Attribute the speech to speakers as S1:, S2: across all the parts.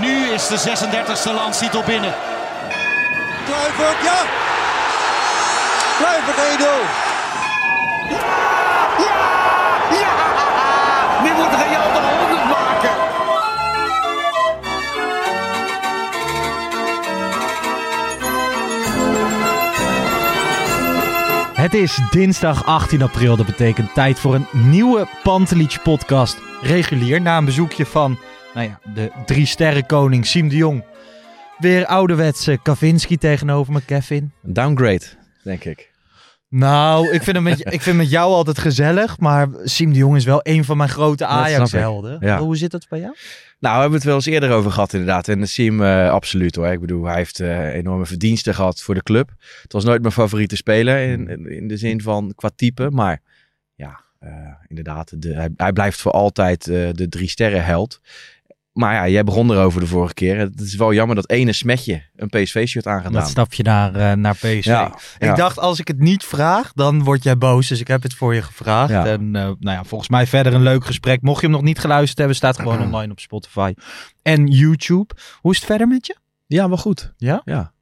S1: nu is de 36e landstitel binnen.
S2: Kluivert, ja! Kluivert 1-0.
S3: Nu moet Real de 100 maken.
S4: Het is dinsdag 18 april. Dat betekent tijd voor een nieuwe Pantelich podcast. Regulier na een bezoekje van nou ja, de drie sterren koning Siem de Jong. Weer ouderwetse Kavinski tegenover me, Kevin.
S5: Downgrade, denk ik.
S4: Nou, ik vind, het met, ik vind met jou altijd gezellig. Maar Siem de Jong is wel een van mijn grote. Ajax-helden.
S5: Ja.
S4: Hoe zit dat bij jou?
S5: Nou, we hebben het wel eens eerder over gehad inderdaad. En Siem, eh absoluut hoor. Ik bedoel, hij heeft eh, enorme verdiensten gehad voor de club. Het was nooit mijn favoriete speler in, in- in de zin van qua type. Maar ja, eh, inderdaad, de, hij, hij blijft voor altijd de drie sterren held. Maar ja, jij begon erover de vorige keer. Het is wel jammer dat ene smetje een PSV-shirt aangedaan.
S4: Dat stapje naar, eh, naar PSV.
S5: Ja,
S4: Ik
S5: ja.
S4: dacht, als ik het niet vraag, dan word jij boos. Dus ik heb het voor je gevraagd.
S5: Ja.
S4: En eh, nou ja, volgens mij verder een leuk gesprek. Mocht je hem nog niet geluisterd hebben, staat gewoon online op Spotify en YouTube. Hoe is het verder met je?
S5: Ja, maar goed.
S4: Ja?
S5: Ja.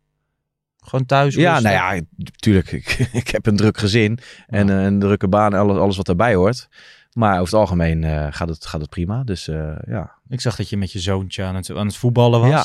S4: Gewoon thuis?
S5: Ja, nou ja, tuurlijk. Ik, ik heb een druk gezin en eh, een drukke baan en alles, alles wat daarbij hoort. Maar over het algemeen eh, gaat, het, gaat het prima. Dus eh, ja.
S4: Ik zag dat je met je zoontje aan het, aan het voetballen was.
S5: Ja,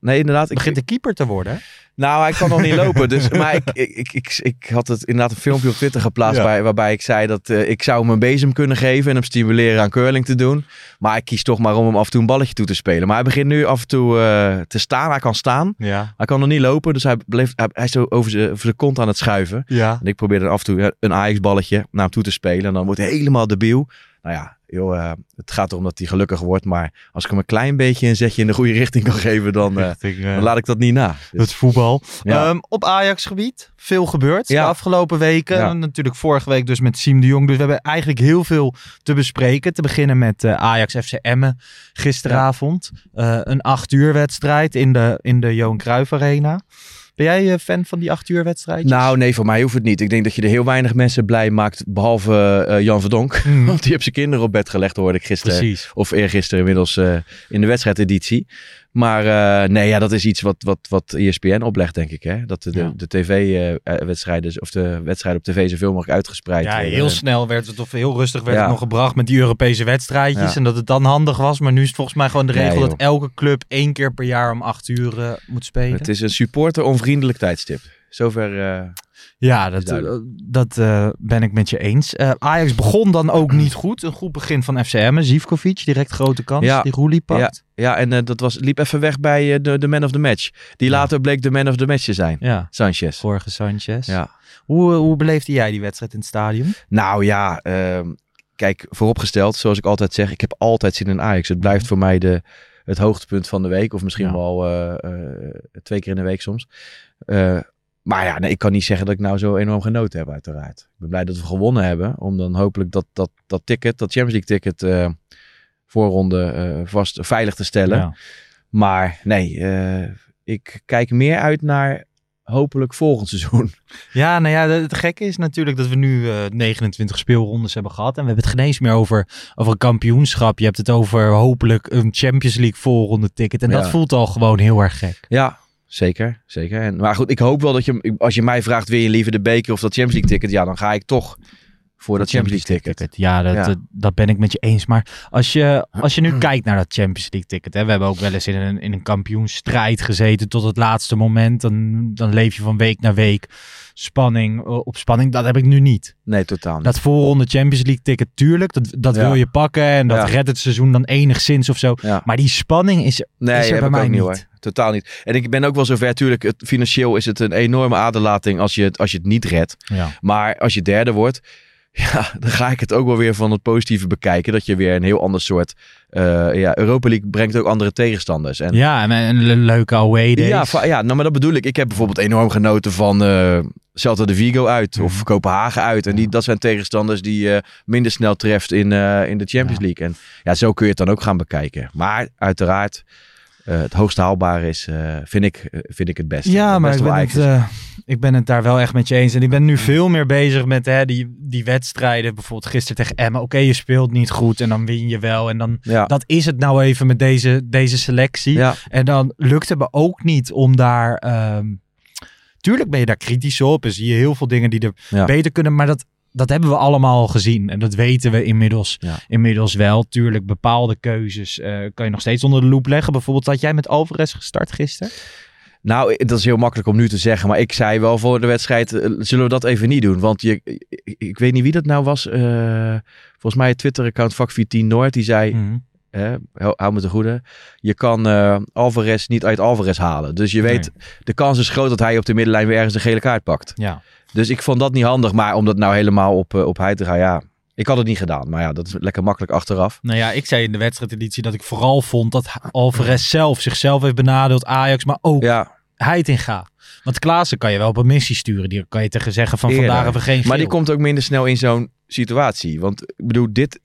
S5: nee, inderdaad.
S4: Het begint de keeper te worden, hè?
S5: Nou, hij kan nog niet lopen. Dus, maar ik, ik, ik, ik, ik had het inderdaad een filmpje op Twitter geplaatst
S4: Ja.
S5: bij, waarbij ik zei dat eh, ik zou hem een bezem kunnen geven en hem stimuleren aan curling te doen. Maar ik kies toch maar om hem af en toe een balletje toe te spelen. Maar hij begint nu af en toe eh, te staan. Hij kan staan.
S4: Ja.
S5: Hij kan nog niet lopen, dus hij, bleef, hij, hij is zo over zijn kont aan het schuiven.
S4: Ja.
S5: En ik probeerde af en toe ja, een Ajax-balletje naar hem toe te spelen. En dan wordt hij helemaal debiel. Nou ja, joh, eh, het gaat erom dat hij gelukkig wordt. Maar als ik hem een klein beetje een zetje in de goede richting kan geven, dan, eh, dan laat ik dat niet na. Dus,
S4: Het voetbal.
S5: Ja.
S4: Ehm, op Ajax-gebied, veel gebeurd de afgelopen weken.
S5: Ja.
S4: Natuurlijk vorige week dus met Siem de Jong. Dus we hebben eigenlijk heel veel te bespreken. Te beginnen met eh, Ajax FC Emmen gisteravond. Eh, een acht uur wedstrijd in de, in de Johan Cruijff Arena. Ben jij eh, fan van die acht uur wedstrijdjes?
S5: nou, nee, voor mij hoeft het niet. Ik denk dat je er heel weinig mensen blij maakt, behalve eh, Jan Verdonk.
S4: Mm,
S5: Want die heeft zijn kinderen op bed gelegd, hoorde ik gisteren.
S4: precies.
S5: Of eergisteren inmiddels eh, in de wedstrijdeditie. Maar eh, nee, ja, dat is iets wat, wat, wat ESPN oplegt, denk ik. Hè? Dat de,
S4: Ja.
S5: de tv-wedstrijden of de wedstrijden op tv zoveel mogelijk uitgespreid
S4: Ja, heel
S5: En-
S4: snel werd het, of heel rustig werd
S5: Ja.
S4: het nog gebracht met die Europese wedstrijdjes.
S5: Ja.
S4: En dat het dan handig was. Maar nu is het volgens mij gewoon de
S5: Nee,
S4: regel dat elke club één keer per jaar om acht uur eh, moet spelen.
S5: Het is een supporter-onvriendelijk tijdstip. Zover. eh,
S4: Ja, dat, dat eh, ben ik met je eens. Eh, Ajax begon dan ook niet goed. Een goed begin van FCM. Zivkovic, direct grote kans.
S5: Ja.
S4: Die Roelie pakt.
S5: ja, en dat was, liep even weg bij de, de man of the match. Die
S4: Ja.
S5: later bleek de man of the match te zijn.
S4: Ja,
S5: Sanchez.
S4: Jorge Sanchez.
S5: Ja.
S4: Hoe, hoe beleefde jij die wedstrijd in het stadion?
S5: Nou ja, ehm, kijk, vooropgesteld, zoals ik altijd zeg, ik heb altijd zin in Ajax. Het blijft voor mij de, het hoogtepunt van de week. Of misschien
S4: Ja.
S5: wel twee keer in de week soms. Eh, maar ja, nee, ik kan niet zeggen dat ik nou zo enorm genoten heb, uiteraard. Ik ben blij dat we gewonnen hebben. Om dan hopelijk dat, dat, dat ticket, dat Champions League ticket, eh, voorronde eh, vast veilig te stellen.
S4: Ja.
S5: Maar nee, eh, ik kijk meer uit naar hopelijk volgend seizoen.
S4: Ja, nou ja, het gekke is natuurlijk dat we nu eh, 29 speelrondes hebben gehad. En we hebben het geen eens meer over, over een kampioenschap. Je hebt het over hopelijk een Champions League voorronde ticket. En dat voelt al gewoon heel erg gek.
S5: Ja, zeker. zeker. En, maar goed, ik hoop wel dat je, als je mij vraagt, wil je liever de beker of dat Champions League ticket? Ja, dan ga ik toch voor dat Champions League ticket.
S4: Ja, dat,
S5: Ja.
S4: Dat, ben ik met je eens. Maar als je, als je nu kijkt naar dat Champions League ticket. Hè, we hebben ook wel eens in een, in een kampioenstrijd gezeten tot het laatste moment. Dan, dan leef je van week naar week. Spanning eh, op spanning. Dat heb ik nu niet.
S5: Nee, totaal niet.
S4: Dat voorronde Champions League ticket, tuurlijk. Dat, dat
S5: Ja.
S4: wil je pakken. En dat
S5: Ja.
S4: redt het seizoen dan enigszins of zo. Maar die spanning is,
S5: Nee,
S4: is er
S5: heb
S4: bij
S5: ik
S4: mij
S5: ook niet
S4: niet.
S5: hoor. Totaal niet. En ik ben ook wel zover, tuurlijk, het, financieel is het een enorme aderlating als je het, als je het niet redt.
S4: Ja.
S5: Maar als je derde wordt, ja, dan ga ik het ook wel weer van het positieve bekijken. Dat je weer een heel ander soort... eh, ja, Europa League brengt ook andere tegenstanders. En
S4: Ja, en een le- leuke away days.
S5: ja, ja nou, maar dat bedoel ik. Ik heb bijvoorbeeld enorm genoten van eh Celta de Vigo uit
S4: Mhm.
S5: of Kopenhagen uit. En die, dat zijn tegenstanders die je minder snel treft in, eh, in de Champions
S4: Ja.
S5: League. En ja, zo kun je het dan ook gaan bekijken. Maar uiteraard, eh, het hoogst haalbare is, eh, vind, ik, eh, vind ik het beste.
S4: Ja,
S5: Het
S4: maar ik ben, het, eh, ik ben het daar wel echt met je eens. En ik ben nu veel meer bezig met hè, die, die wedstrijden. Bijvoorbeeld gisteren tegen Emma. Oké, je speelt niet goed en dan win je wel. En dan,
S5: ja.
S4: dat is het nou even met deze, deze selectie.
S5: ja,
S4: En dan lukt het me ook niet om daar... ehm, tuurlijk ben je daar kritisch op. En zie je heel veel dingen die er
S5: Ja.
S4: beter kunnen. Maar dat, dat hebben we allemaal al gezien. En dat weten we inmiddels,
S5: Ja.
S4: inmiddels wel. Tuurlijk, bepaalde keuzes eh, kan je nog steeds onder de loep leggen. Bijvoorbeeld had jij met Alvarez gestart gisteren?
S5: Nou, dat is heel makkelijk om nu te zeggen. Maar ik zei wel voor de wedstrijd, eh, zullen we dat even niet doen? Want je, ik, ik weet niet wie dat nou was. eh, volgens mij het Twitter-account Vak 14 Noord. Die zei,
S4: Mhm.
S5: hè, hou, me te goede. Je kan eh, Alvarez niet uit Alvarez halen. Dus je weet, de kans is groot dat hij op de middenlijn weer ergens een gele kaart pakt.
S4: Ja.
S5: Dus ik vond dat niet handig. Maar om dat nou helemaal op, eh, op hij te gaan, ja. Ik had het niet gedaan. Maar ja, dat is lekker makkelijk achteraf.
S4: Nou ja, ik zei in de wedstrijdeditie dat ik vooral vond dat Alvarez zelf zichzelf heeft benadeeld, Ajax, maar ook
S5: Ja,
S4: Heitinga. Want Klaassen kan je wel op een missie sturen. Die kan je tegen zeggen van
S5: Eerder.
S4: vandaag hebben we geen
S5: maar die
S4: geel.
S5: komt ook minder snel in zo'n situatie. Want ik bedoel, dit...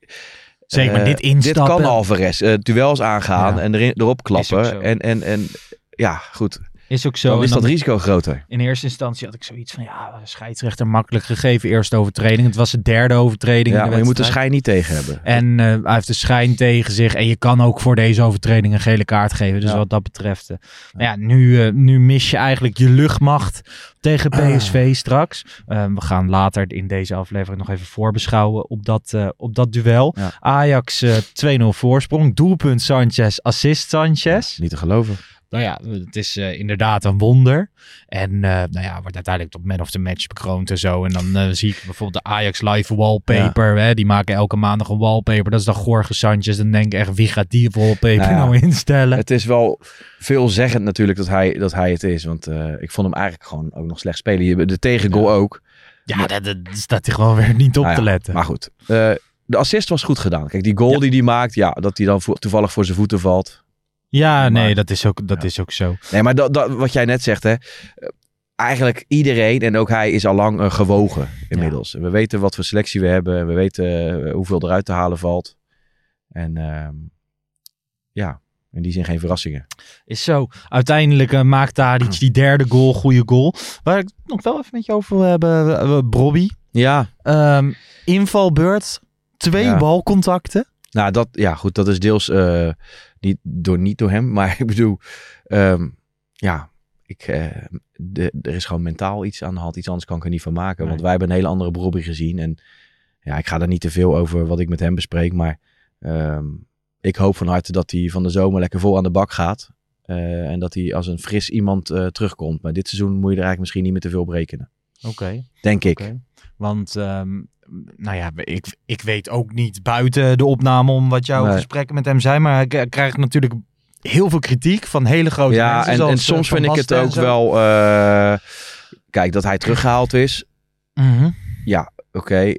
S4: Zeker, maar
S5: eh,
S4: dit instappen.
S5: Dit kan Alvarez. eh, duels aangaan
S4: Ja.
S5: en erin, erop klappen. En, en, en ja, goed.
S4: Is ook zo.
S5: Dan is
S4: dan-
S5: dat risico groter.
S4: in eerste instantie had ik zoiets van, ja, scheidsrechter makkelijk gegeven. Eerste overtreding. Het was de derde overtreding
S5: Ja,
S4: de
S5: maar je moet de schijn niet tegen hebben.
S4: En eh, hij heeft de schijn tegen zich. En je kan ook voor deze overtreding een gele kaart geven. Dus
S5: Ja.
S4: wat dat betreft. eh, maar ja, nu, eh, nu mis je eigenlijk je luchtmacht tegen PSV straks. We gaan later in deze aflevering nog even voorbeschouwen op dat, op dat duel.
S5: Ja.
S4: Ajax eh 2-0 voorsprong. Doelpunt Sanchez, assist Sanchez.
S5: Niet te geloven.
S4: Nou ja, het is eh, inderdaad een wonder. En eh, nou ja, wordt uiteindelijk tot man of the match bekroond en zo. En dan eh, zie ik bijvoorbeeld de Ajax live wallpaper. Hè, die maken elke maandag een wallpaper. Dat is dan Jorge Sanchez. Dan denk ik echt, wie gaat die wallpaper
S5: Nou
S4: nou, instellen?
S5: Het is wel veelzeggend natuurlijk dat hij, dat hij het is. Want ik vond hem eigenlijk gewoon ook nog slecht spelen. De tegengoal ook.
S4: ja, dat, dat staat hij gewoon weer niet op
S5: Nou
S4: te letten.
S5: Maar goed. De assist was goed gedaan. Kijk, die goal die hij maakt. Ja, dat hij dan toevallig voor zijn voeten valt.
S4: Ja,
S5: maar-
S4: nee, dat is ook, dat
S5: Ja.
S4: is ook zo.
S5: Nee, maar dat, dat, wat jij net zegt, hè. Eigenlijk iedereen en ook hij is al lang gewogen inmiddels. We weten wat voor selectie we hebben. en We weten eh, hoeveel eruit te halen valt. En ehm, ja, in die zin geen verrassingen.
S4: Is zo. Uiteindelijk eh, maakt Tadic die derde goal, goede goal. Waar ik nog wel even met je over wil hebben, eh, Brobby.
S5: Ja,
S4: Ehm, invalbeurt, twee
S5: Ja.
S4: balcontacten.
S5: nou dat, ja goed, dat is deels niet, door, niet door hem. Maar ik bedoel, ehm, ja, ik, eh, de, er is gewoon mentaal iets aan de hand. Iets anders kan ik er niet van maken. Want wij hebben een hele andere Brobby gezien. En ja, ik ga daar niet te veel over wat ik met hem bespreek. Maar ehm, ik hoop van harte dat hij van de zomer lekker vol aan de bak gaat. Eh, en dat hij als een fris iemand eh, terugkomt. Maar dit seizoen moet je er eigenlijk misschien niet meer te veel op
S4: Oké.
S5: Denk ik.
S4: Want, ehm, nou ja, ik, ik weet ook niet buiten de opname om wat jouw
S5: Nee.
S4: gesprekken met hem zijn. Maar ik eh, krijg natuurlijk heel veel kritiek van hele grote
S5: Ja,
S4: mensen.
S5: en,
S4: zoals,
S5: en
S4: eh,
S5: soms vind ik het ook wel... eh, kijk, dat hij teruggehaald is.
S4: Mhm.
S5: Ja, oké.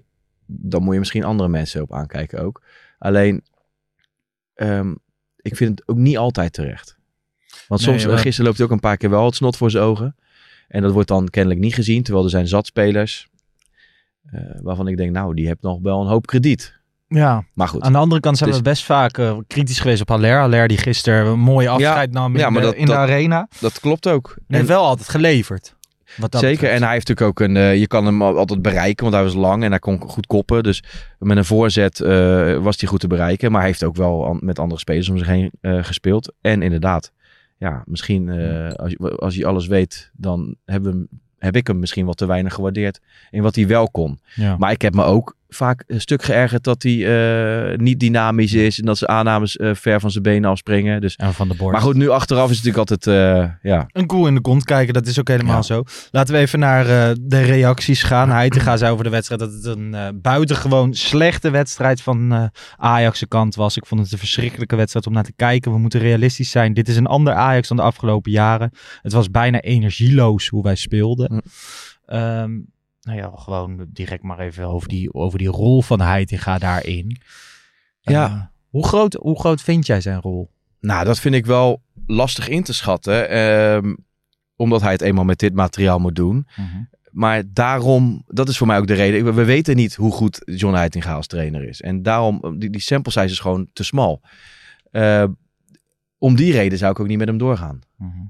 S5: Dan moet je misschien andere mensen op aankijken ook. Alleen, ehm, ik vind het ook niet altijd terecht. Want soms,
S4: maar-
S5: gisteren loopt hij ook een paar keer wel het snot voor zijn ogen. En dat wordt dan kennelijk niet gezien. Terwijl er zijn zat spelers eh, waarvan ik denk, nou, die hebben nog wel een hoop krediet.
S4: Ja,
S5: Maar goed.
S4: aan de andere kant zijn we best vaak eh, kritisch geweest op Haller. Haller die gisteren een mooie afscheid nam in,
S5: ja, maar
S4: de,
S5: dat-
S4: in de
S5: dat-
S4: arena.
S5: Dat klopt ook.
S4: En heeft wel altijd geleverd. Wat dat
S5: Zeker,
S4: betreft.
S5: en hij heeft natuurlijk ook een. eh, je kan hem al- altijd bereiken, want hij was lang en hij kon goed koppen. Dus met een voorzet was hij goed te bereiken. Maar hij heeft ook wel an- met andere spelers om zich heen gespeeld. En inderdaad, ja, misschien eh, als, je, als je alles weet, dan hebben heb ik hem misschien wat te weinig gewaardeerd in wat hij wel kon.
S4: Ja.
S5: Maar ik heb me ook vaak een stuk geërgerd dat hij eh, niet dynamisch is en dat zijn aannames eh, ver van zijn benen afspringen. Dus,
S4: En van de borst.
S5: maar goed, nu achteraf is het natuurlijk altijd, eh, ja,
S4: Een koe in de kont kijken, dat is ook helemaal
S5: Ja.
S4: zo. Laten we even naar eh, de reacties gaan. Heitinga zei over de wedstrijd dat het een eh, buitengewoon slechte wedstrijd van eh Ajax' kant was. Ik vond het een verschrikkelijke wedstrijd om naar te kijken. We moeten realistisch zijn. Dit is een ander Ajax dan de afgelopen jaren. Het was bijna energieloos hoe wij speelden.
S5: Hm.
S4: Ehm, nou ja, gewoon direct maar even over die, over die rol van Heitinga daarin.
S5: Ja.
S4: Eh, hoe, groot, hoe groot vind jij zijn rol?
S5: Nou, dat vind ik wel lastig in te schatten. ehm, omdat hij het eenmaal met dit materiaal moet doen. Maar daarom, dat is voor mij ook de reden. We- We weten niet hoe goed John Heitinga als trainer is. En daarom, die, die sample size is gewoon te smal. Eh, om die reden zou ik ook niet met hem doorgaan.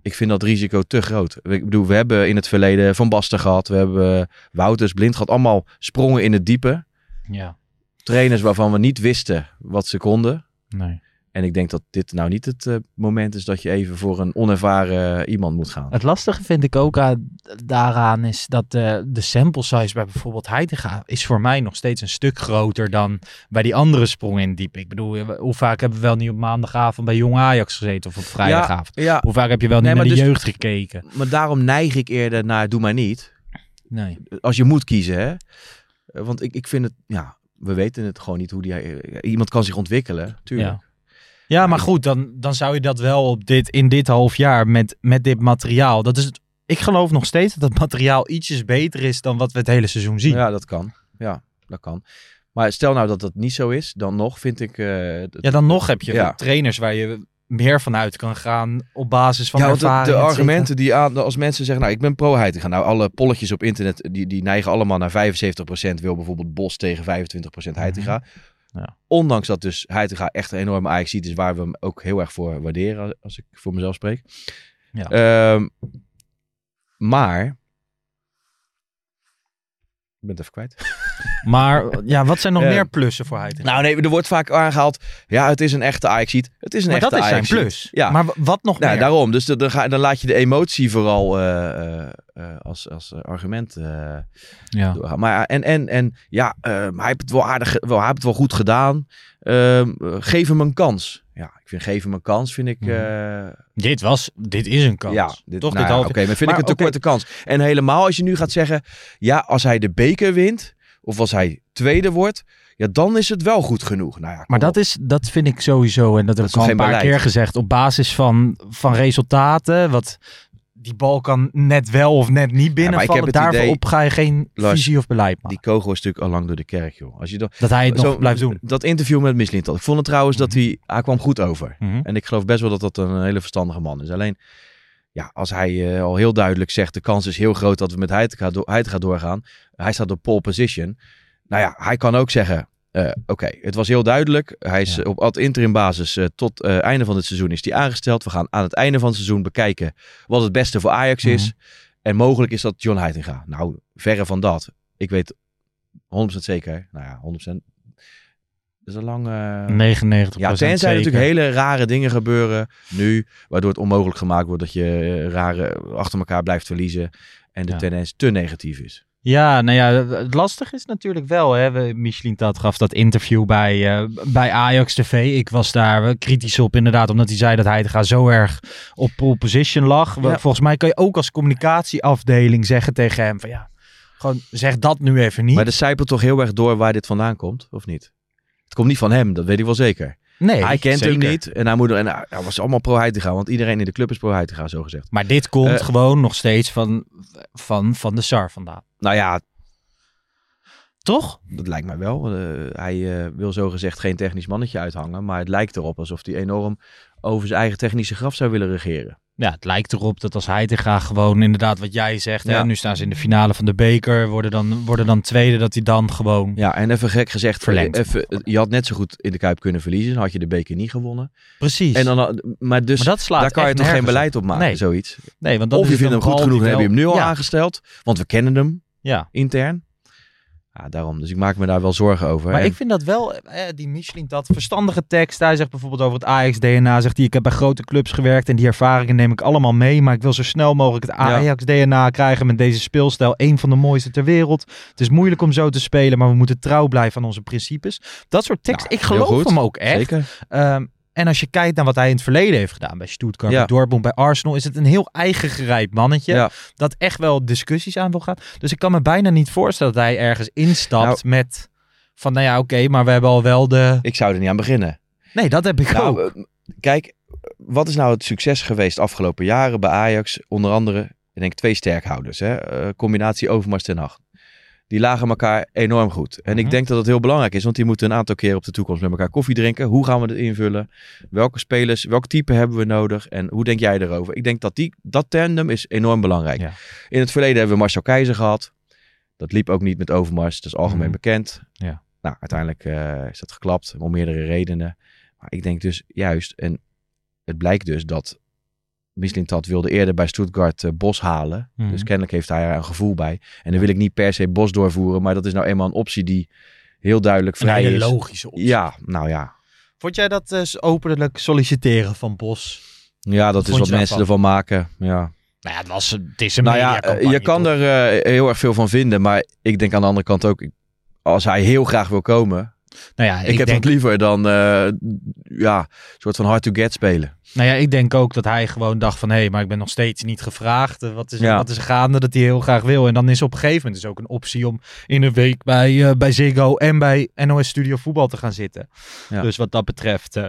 S5: Ik vind dat risico te groot. Ik bedoel, we hebben in het verleden Van Basten gehad. We hebben Wouters, Blind gehad. Allemaal sprongen in het diepe.
S4: Ja,
S5: Trainers waarvan we niet wisten wat ze konden.
S4: nee.
S5: En ik denk dat dit nou niet het eh, moment is dat je even voor een onervaren eh, iemand moet gaan.
S4: Het lastige vind ik ook aan, daaraan is dat de, de sample size bij bijvoorbeeld Heitinga is voor mij nog steeds een stuk groter dan bij die andere sprongen in diep. Ik bedoel, hoe vaak hebben we wel niet op maandagavond bij Jong Ajax gezeten of op vrijdagavond?
S5: Ja,
S4: Hoe vaak heb je wel niet
S5: Nee,
S4: naar de
S5: dus-
S4: jeugd gekeken?
S5: maar daarom neig ik eerder naar doe maar niet.
S4: Nee.
S5: Als je moet kiezen, hè. Eh, Want ik, ik vind het, ja, we weten het gewoon niet hoe die... eh, Iemand kan zich ontwikkelen, tuurlijk.
S4: Ja. Ja, maar goed, dan, dan zou je dat wel op dit, in dit half jaar met, met dit materiaal. Dat is het, ik geloof nog steeds dat het materiaal ietsjes beter is dan wat we het hele seizoen zien.
S5: Ja, dat kan. Ja, dat kan. Maar stel nou dat dat niet zo is, dan nog vind ik... eh,
S4: Ja, dan nog heb je
S5: Ja.
S4: trainers waar je meer van uit kan gaan op basis van
S5: ja, de, argumenten die aan, als mensen zeggen, nou, ik ben pro Heitinga. Nou, alle polletjes op internet, die, die neigen allemaal naar 75% wil bijvoorbeeld Bos tegen 25% Heitinga.
S4: Ja.
S5: Ondanks dat dus Heitinga echt een enorme ajax is, waar we hem ook heel erg voor waarderen, als ik voor mezelf spreek.
S4: Ja.
S5: Ehm, maar, ik ben het even kwijt.
S4: Maar ja, wat zijn nog
S5: Ja.
S4: meer plussen voor Heitinga?
S5: Nou nee, er wordt vaak aangehaald, ja, het is een echte ajax Het is een
S4: maar
S5: echte
S4: dat is zijn plus.
S5: Ja.
S4: Maar wat nog
S5: Nou,
S4: meer?
S5: daarom. Dus dan, dan, ga, dan laat je de emotie vooral eh, eh, eh, als, als argument eh,
S4: ja.
S5: doorgaan. Maar, en, en, en ja, ehm, hij heeft het wel aardig, wel, hij heeft het wel goed gedaan. Ehm, eh, geef hem een kans. Ja, ik vind geef hem een kans, vind ik... Eh,
S4: Dit was, dit is een kans.
S5: ja, dit,
S4: Toch
S5: nou
S4: dit
S5: ja,
S4: half
S5: Oké, maar vind
S4: Maar
S5: ik een te
S4: oké.
S5: korte kans. En helemaal als je nu gaat zeggen, ja, als hij de beker wint, of als hij tweede wordt, ja, dan is het wel goed genoeg. Nou ja,
S4: Maar dat,
S5: op.
S4: is, dat vind ik sowieso, en dat heb
S5: is
S4: ik al een paar
S5: beleid?
S4: keer gezegd, op basis van, van resultaten. Wat, die bal kan net wel of net niet
S5: maar ik heb
S4: binnenvallen.
S5: het
S4: Daarvoor
S5: idee-
S4: op ga je geen
S5: Lars,
S4: visie of beleid maken.
S5: Die kogel is natuurlijk al lang door de kerk, joh. Als je dan,
S4: dat hij het nog
S5: Zo-
S4: blijft doen.
S5: Dat interview met Mislintat. Ik vond het trouwens dat hij, hij kwam goed over.
S4: Mhm.
S5: En ik geloof best wel dat dat een hele verstandige man is. Alleen, ja, als hij eh, al heel duidelijk zegt, de kans is heel groot dat we met do Heitinga doorgaan. Hij staat op pole position. Nou ja, hij kan ook zeggen, eh, oké, het was heel duidelijk. Hij is
S4: Ja.
S5: op ad interim basis eh, tot het einde van het seizoen is hij aangesteld. We gaan aan het einde van het seizoen bekijken wat het beste voor Ajax is.
S4: Mhm.
S5: En mogelijk is dat John Heitinga. Nou, verre van dat. Ik weet 100% zeker. Nou ja, 100%. Dat is een lang... eh,
S4: 99
S5: ja, tenzij er
S4: zeker.
S5: natuurlijk hele rare dingen gebeuren nu, waardoor het onmogelijk gemaakt wordt dat je eh, rare achter elkaar blijft verliezen en de
S4: Ja.
S5: tendens te negatief is.
S4: Ja, nou ja, het lastige is natuurlijk wel. Hè. We- Michelin Tat gaf dat interview bij, eh, bij Ajax TV. Ik was daar eh, kritisch op inderdaad, omdat hij zei dat hij zo erg op pole position lag.
S5: Ja.
S4: Volgens mij kan je ook als communicatieafdeling zeggen tegen hem van ja, gewoon zeg dat nu even niet.
S5: Maar er zijpelt toch heel erg door waar dit vandaan komt, of niet? Het komt niet van hem, dat weet ik wel zeker.
S4: nee,
S5: hij kent hem niet en hij, moet, en hij was allemaal pro gaan, want iedereen in de club is pro gaan, zo gezegd.
S4: Maar dit komt
S5: Eh,
S4: gewoon nog steeds van, van, van de SAR vandaan.
S5: Nou ja,
S4: Toch?
S5: dat lijkt mij wel. Eh, hij eh, wil zo gezegd geen technisch mannetje uithangen, maar het lijkt erop alsof hij enorm over zijn eigen technische graf zou willen regeren.
S4: Ja, het lijkt erop dat als hij te graag gewoon inderdaad wat jij zegt. Hè, nu staan ze in de finale van de beker, worden dan, worden dan tweede, dat hij dan gewoon...
S5: Ja, en even gek gezegd, even, je had net zo goed in de Kuip kunnen verliezen, dan had je de beker niet gewonnen.
S4: Precies.
S5: En dan, maar dus
S4: maar dat slaat
S5: daar kan je toch geen beleid op maken,
S4: Nee.
S5: zoiets.
S4: Nee, want dat
S5: Of je vindt hem goed genoeg, dan heb je hem nu al
S4: ja,
S5: aangesteld, want we kennen hem
S4: Ja,
S5: intern. Ja, daarom. Dus ik maak me daar wel zorgen over.
S4: maar
S5: En-
S4: ik vind dat wel, eh, die Michelin dat verstandige tekst. Hij zegt bijvoorbeeld over het Ajax-DNA, zegt hij, ik heb bij grote clubs gewerkt en die ervaringen neem ik allemaal mee. Maar ik wil zo snel mogelijk het Ajax-DNA krijgen met deze speelstijl. Een van de mooiste ter wereld. Het is moeilijk om zo te spelen, maar we moeten trouw blijven aan onze principes. Dat soort tekst,
S5: Nou,
S4: ik geloof hem ook echt.
S5: Zeker.
S4: Ehm, en als je kijkt naar wat hij in het verleden heeft gedaan bij Stuttgart,
S5: Ja.
S4: bij Dortmund, bij Arsenal, is het een heel eigen gerijpt mannetje.
S5: Ja.
S4: Dat echt wel discussies aan wil gaan. Dus ik kan me bijna niet voorstellen dat hij ergens instapt met van, nou ja, oké, maar we hebben al wel de...
S5: Ik zou er niet aan beginnen.
S4: Nee, dat heb ik ook.
S5: Nou, eh, kijk, wat is nou het succes geweest de afgelopen jaren bij Ajax? Onder andere, ik denk twee sterkhouders. Hè? Eh, combinatie Overmars ten Hag. Die lagen elkaar enorm goed. En ik
S4: Mhm.
S5: denk dat het heel belangrijk is, want die moeten een aantal keer op de toekomst met elkaar koffie drinken. Hoe gaan we het invullen? Welke spelers, welk type hebben we nodig? En hoe denk jij erover? Ik denk dat die, dat tandem is enorm belangrijk.
S4: Ja.
S5: In het verleden hebben we Marcel Keizer gehad. Dat liep ook niet met Overmars, dat is algemeen
S4: Mhm.
S5: bekend.
S4: Ja.
S5: Nou, uiteindelijk eh, is dat geklapt, om meerdere redenen. Maar ik denk dus juist, en het blijkt dus dat Mislintat wilde eerder bij Stuttgart eh, Bos halen.
S4: Mhm.
S5: Dus kennelijk heeft hij er een gevoel bij. En dan wil ik niet per se Bos doorvoeren, maar dat is nou eenmaal een optie die heel duidelijk
S4: Een
S5: vrij
S4: hele
S5: is.
S4: logische optie.
S5: Ja, nou ja.
S4: Vond jij dat eh, openlijk solliciteren van Bos?
S5: Ja, dat is wat mensen ervan maken. Ja.
S4: Nou ja, het, was, het is een
S5: Nou ja, eh, je kan
S4: toch?
S5: er eh, heel erg veel van vinden, maar ik denk aan de andere kant ook, als hij heel graag wil komen,
S4: Nou ja,
S5: ik, heb
S4: denk,
S5: het liever dan eh, ja, een soort van hard to get spelen.
S4: Nou ja, ik denk ook dat hij gewoon dacht van... hé, hey, maar ik ben nog steeds niet gevraagd. Wat is,
S5: Ja.
S4: wat is gaande dat hij heel graag wil? En dan is op een gegeven moment dus ook een optie om in een week bij, eh, bij Ziggo... en bij NOS Studio Voetbal te gaan zitten.
S5: Ja.
S4: Dus wat dat betreft... eh,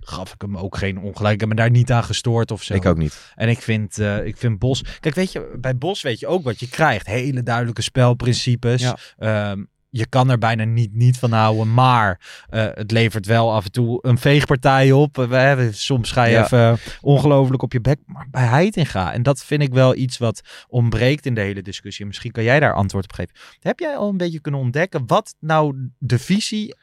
S4: gaf ik hem ook geen ongelijk. Ik heb me daar niet aan gestoord of zo.
S5: Ik ook niet.
S4: En ik vind, ik vind Bos... Kijk, weet je, bij Bos weet je ook wat je krijgt. Hele duidelijke spelprincipes.
S5: Ja.
S4: Ehm, je kan er bijna niet, niet van houden, maar eh, het levert wel af en toe een veegpartij op. We hebben, soms ga je
S5: Ja.
S4: even ongelooflijk op je bek, maar bij Heitinga. En dat vind ik wel iets wat ontbreekt in de hele discussie. Misschien kan jij daar antwoord op geven. Heb jij al een beetje kunnen ontdekken wat nou de visie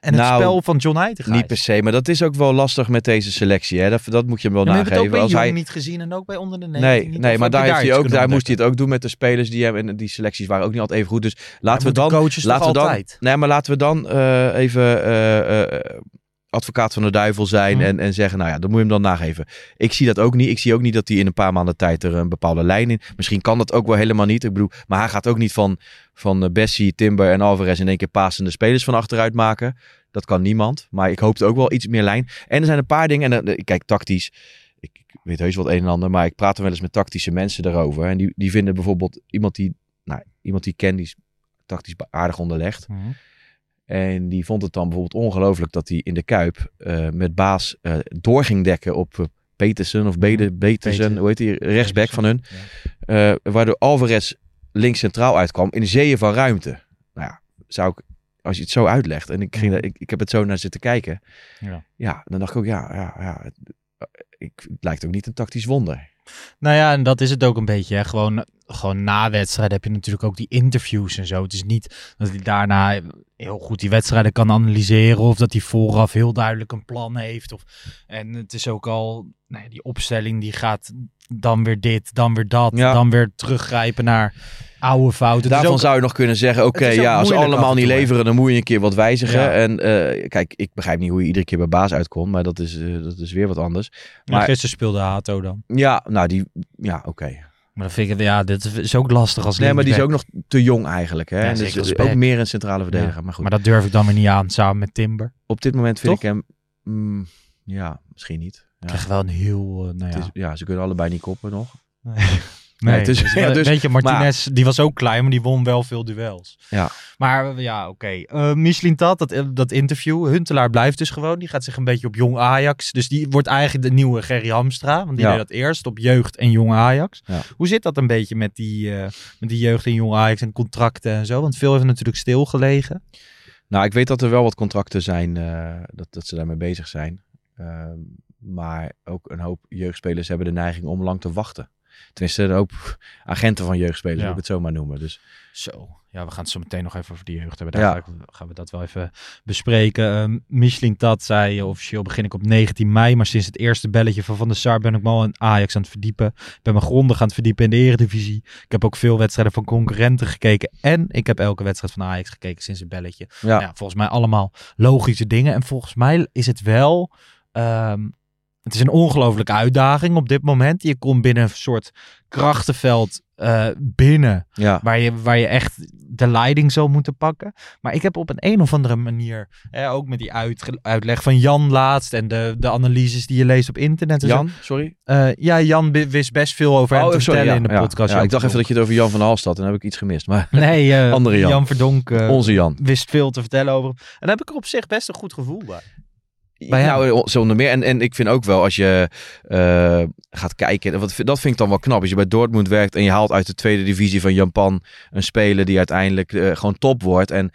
S4: en het
S5: Nou,
S4: spel van John Heitinga
S5: Niet per se, maar dat is ook wel lastig met deze selectie. Hè? Dat, dat moet je hem wel
S4: Ja, het ook
S5: nageven.
S4: bij
S5: Als hij,
S4: niet gezien en ook bij onder de 19
S5: nee,
S4: niet.
S5: nee maar daar, heeft hij ook, daar moest hij het ook doen met de spelers die hem. En die selecties waren ook niet altijd even goed. Dus laten we dan. laten we dan
S4: altijd?
S5: nee, maar laten we dan eh, even eh, eh, advocaat van de duivel zijn.
S4: Hm.
S5: En, en zeggen, nou ja, dan moet je hem dan nageven. Ik zie dat ook niet. Ik zie ook niet dat hij in een paar maanden tijd er een bepaalde lijn in. Misschien kan dat ook wel helemaal niet. Ik bedoel, maar hij gaat ook niet van, van eh, Bessie, Timber en Alvarez in één keer pasende spelers van achteruit maken. Dat kan niemand. Maar ik hoopte ook wel iets meer lijn. En er zijn een paar dingen. En eh, kijk, tactisch. Ik, ik weet heus wat een en ander. Maar ik praat er wel eens met tactische mensen daarover. En die, die vinden bijvoorbeeld iemand die, nou, iemand die ken, die is tactisch aardig onderlegd.
S4: Mhm.
S5: En die vond het dan bijvoorbeeld ongelooflijk dat hij in de Kuip eh, met baas eh, door ging dekken op eh, Petersen of Bede, Petersen,
S4: Peter-
S5: hoe heet die, rechtsback van hun.
S4: Ja.
S5: Waardoor Alvarez links centraal uitkwam in zeeën van ruimte. Nou ja, zou ik, als je het zo uitlegt en ik, ging, ik, ik heb het zo naar zitten kijken.
S4: Ja.
S5: Ja, dan dacht ik ook, ja, ja, ja het, ik, het lijkt ook niet een tactisch wonder.
S4: Nou ja, en dat is het ook een beetje. Hè. Gewoon, gewoon na wedstrijd heb je natuurlijk ook die interviews en zo. Het is niet dat hij daarna heel goed die wedstrijden kan analyseren. Of dat hij vooraf heel duidelijk een plan heeft. Of, en het is ook al, nou ja, die opstelling die gaat dan weer dit, dan weer dat.
S5: Ja.
S4: Dan weer teruggrijpen naar oude fouten. Is
S5: Daarvan
S4: ook-
S5: zou je nog kunnen zeggen, oké,
S4: is
S5: ja, als ze allemaal niet leveren, dan moet je een keer wat wijzigen.
S4: Ja.
S5: En eh, kijk, ik begrijp niet hoe je iedere keer bij baas uitkomt, maar dat is, eh, dat is weer wat anders.
S4: Maar gisteren speelde Hato dan.
S5: Ja, nou, die, ja, oké.
S4: Maar dan vind ik, ja, dit is ook lastig als
S5: Nee, maar die is ook nog te jong eigenlijk. Hè?
S4: Ja,
S5: En dus
S4: als
S5: ook meer een centrale verdediger.
S4: Ja,
S5: Maar goed,
S4: Maar dat durf ik dan weer niet aan, samen met Timber.
S5: op dit moment vind
S4: Toch?
S5: ik hem... mm, ja, misschien niet. Ja.
S4: Krijg wel een heel, eh, nou
S5: Het
S4: ja.
S5: is, ja, ze kunnen allebei niet koppen nog.
S4: Nee,
S5: is-
S4: dus,
S5: ja, dus-
S4: weet je, Martinez, die was ook klein, maar die won wel veel duels.
S5: Ja.
S4: Maar ja, oké. Eh Michelin Tat, dat, eh, dat interview. Huntelaar blijft dus gewoon. Die gaat zich een beetje op jong Ajax. Dus die wordt eigenlijk de nieuwe Gerry Hamstra. Want die
S5: Ja.
S4: deed dat eerst op jeugd en jong Ajax.
S5: Ja.
S4: Hoe zit dat een beetje met die, eh, met die jeugd en jong Ajax en contracten en zo? Want veel heeft natuurlijk stilgelegen.
S5: Nou, ik weet dat er wel wat contracten zijn, dat, dat ze daarmee bezig zijn. Ehm, maar ook een hoop jeugdspelers hebben de neiging om lang te wachten. Tenminste, een hoop agenten van jeugdspelers,
S4: Ja.
S5: wil ik het zo maar noemen. Dus
S4: Zo, ja, we gaan het zo meteen nog even over de jeugd hebben. Daar
S5: Ja.
S4: ga ik- gaan we dat wel even bespreken. Ehm Michelin Tat zei, officieel begin ik op 19 mei, maar sinds het eerste belletje van Van der Sar ben ik me al in Ajax aan het verdiepen. Ik ben me grondig aan het verdiepen in de eredivisie. Ik heb ook veel wedstrijden van concurrenten gekeken en ik heb elke wedstrijd van Ajax gekeken sinds het belletje.
S5: ja,
S4: Nou ja, volgens mij allemaal logische dingen. En volgens mij is het wel. ehm, het is een ongelofelijke uitdaging op dit moment. Je komt binnen een soort krachtenveld eh, binnen.
S5: ja.
S4: Waar je, waar je echt de leiding zou moeten pakken. Maar ik heb op een, een of andere manier. Hè, ook met die uitge- uitleg van Jan laatst. En de, de analyses die je leest op internet. En zo.
S5: Jan, sorry.
S4: Eh, ja, Jan wist best veel over hem te
S5: Oh, sorry,
S4: vertellen
S5: ja,
S4: in de
S5: ja.
S4: podcast.
S5: Ja, ik dacht even dat je het over Jan van Halstad, en dan heb ik iets gemist. Maar
S4: Nee, eh,
S5: Andere Jan.
S4: Jan Verdonk.
S5: onze Jan.
S4: wist veel te vertellen over. hem. En daar heb ik er op zich best een goed gevoel bij. Bij hem?
S5: nou, zonder meer. En, en ik vind ook wel als je eh, gaat kijken, wat, dat vind ik dan wel knap. Als je bij Dortmund werkt en je haalt uit de tweede divisie van Japan een speler die uiteindelijk eh, gewoon top wordt. En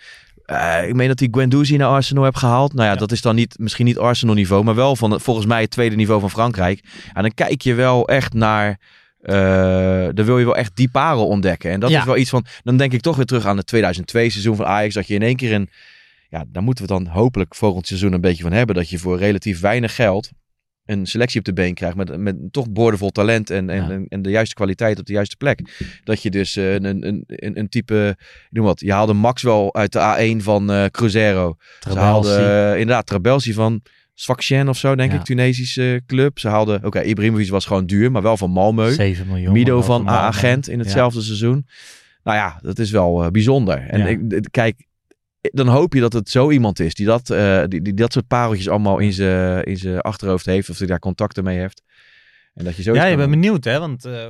S5: eh, ik meen dat hij Guendouzi naar Arsenal heeft gehaald. Nou ja,
S4: Ja.
S5: dat is dan niet, misschien niet Arsenal niveau, maar wel van volgens mij het tweede niveau van Frankrijk. En dan kijk je wel echt naar. eh dan wil je wel echt die parel ontdekken. En dat
S4: Ja.
S5: is wel iets van. Dan denk ik toch weer terug aan het 2002 seizoen van Ajax. Dat je in één keer een. Ja, daar moeten we dan hopelijk volgend seizoen een beetje van hebben. Dat je voor relatief weinig geld een selectie op de been krijgt. Met, met toch boordevol talent en, en,
S4: Ja.
S5: en, de juiste kwaliteit op de juiste plek. Dat je dus eh, een, een, een, een, type. Noem wat. Je haalde Max wel uit de A1 van eh Cruzeiro. Ze haalden eh, inderdaad Trabelsi van Sfaxien of zo, denk
S4: Ja.
S5: ik. Tunesische club. Ze haalden. Oké, Ibrahimovic was gewoon duur, maar wel van Malmö.
S4: 7 miljoen.
S5: Mido van. A-agent in hetzelfde seizoen. Nou ja, dat is wel bijzonder. En ik, kijk, dan hoop je dat het zo iemand is die dat, eh, die, die dat soort pareltjes allemaal in zijn in zijn achterhoofd heeft. Of die daar contacten mee heeft. En dat je zo.
S4: Ja, je bent benieuwd hè, want eh,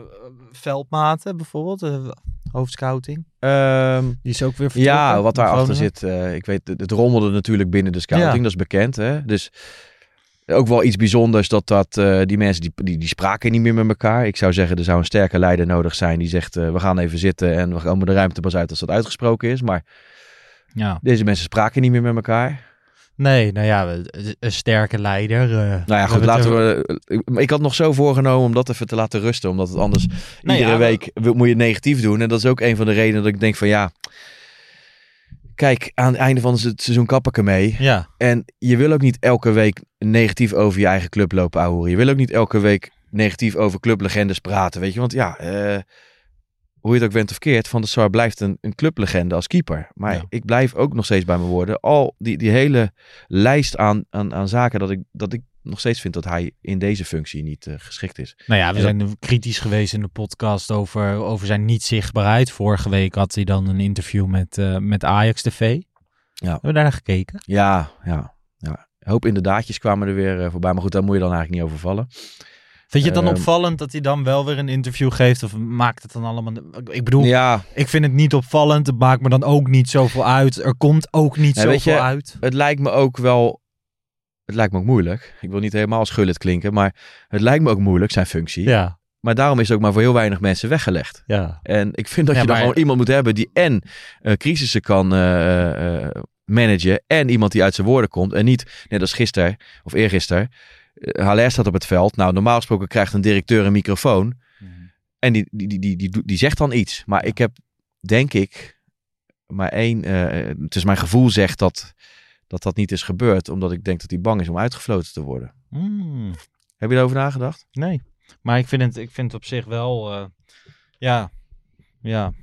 S4: Veldmaten bijvoorbeeld, eh, hoofdscouting, die is ook weer vertrokken
S5: Ehm, ja, wat daarachter zit. eh, ik weet, het, het rommelde natuurlijk binnen de scouting.
S4: Ja.
S5: Dat is bekend. Hè? Dus ook wel iets bijzonders dat, dat eh, die mensen die, die, die spraken niet meer met elkaar. Ik zou zeggen, er zou een sterke leider nodig zijn die zegt: eh, we gaan even zitten en we komen de ruimte pas uit als dat uitgesproken is. Maar
S4: Ja.
S5: deze mensen spraken niet meer met elkaar.
S4: Nee, nou ja, een- sterke leider. eh,
S5: Nou ja, goed, laten we. Ik, had nog zo voorgenomen om dat even te laten rusten, omdat het anders
S4: Nou
S5: iedere
S4: ja,
S5: week moet je negatief doen. En dat is ook een van de redenen dat ik denk van ja. Kijk, aan het einde van het seizoen kap ik ermee.
S4: Ja,
S5: En je wil ook niet elke week negatief over je eigen club lopen ouwehoeren. Je wil ook niet elke week negatief over clublegendes praten, weet je. Want ja, eh, hoe je het ook went of keert, Van der Sar blijft een, een clublegende als keeper. Maar
S4: Ja.
S5: ik blijf ook nog steeds bij mijn woorden. Al die, die hele lijst aan, aan, aan zaken dat ik, dat ik nog steeds vind dat hij in deze functie niet eh, geschikt is.
S4: nou ja, we zijn kritisch geweest in de podcast over, over zijn niet zichtbaarheid. Vorige week had hij dan een interview met, eh, met Ajax TV.
S5: Ja.
S4: Hebben we daar naar gekeken?
S5: Ja, ja, ja. Een hoop inderdaadjes kwamen er weer eh, voorbij. Maar goed, daar moet je dan eigenlijk niet over vallen.
S4: Vind je het dan
S5: Ehm,
S4: opvallend dat hij dan wel weer een interview geeft? Of maakt het dan allemaal... Ik bedoel,
S5: Ja,
S4: ik vind het niet opvallend. Het maakt me dan ook niet zoveel uit. Er komt ook niet zoveel
S5: je,
S4: uit.
S5: het lijkt me ook wel. Het lijkt me ook moeilijk. Ik wil niet helemaal schuldig klinken, maar het lijkt me ook moeilijk, zijn functie.
S4: Ja,
S5: Maar daarom is het ook maar voor heel weinig mensen weggelegd.
S4: ja.
S5: En ik vind dat
S4: Ja,
S5: je dan
S4: maar-
S5: gewoon iemand moet hebben die en eh, crisissen kan eh, eh, managen en iemand die uit zijn woorden komt. En niet, net als gisteren of eergisteren, uh, Haller staat op het veld. Nou, normaal gesproken krijgt een directeur een microfoon en die, die, die, die, die, die zegt dan iets. Maar ik heb, denk ik, maar één, eh, het is mijn gevoel zegt dat, dat dat niet is gebeurd, omdat ik denk dat hij bang is om uitgefloten te worden.
S4: Mm.
S5: Heb je erover nagedacht?
S4: Nee, maar ik vind het, ik vind het op zich wel, eh, ja, ja.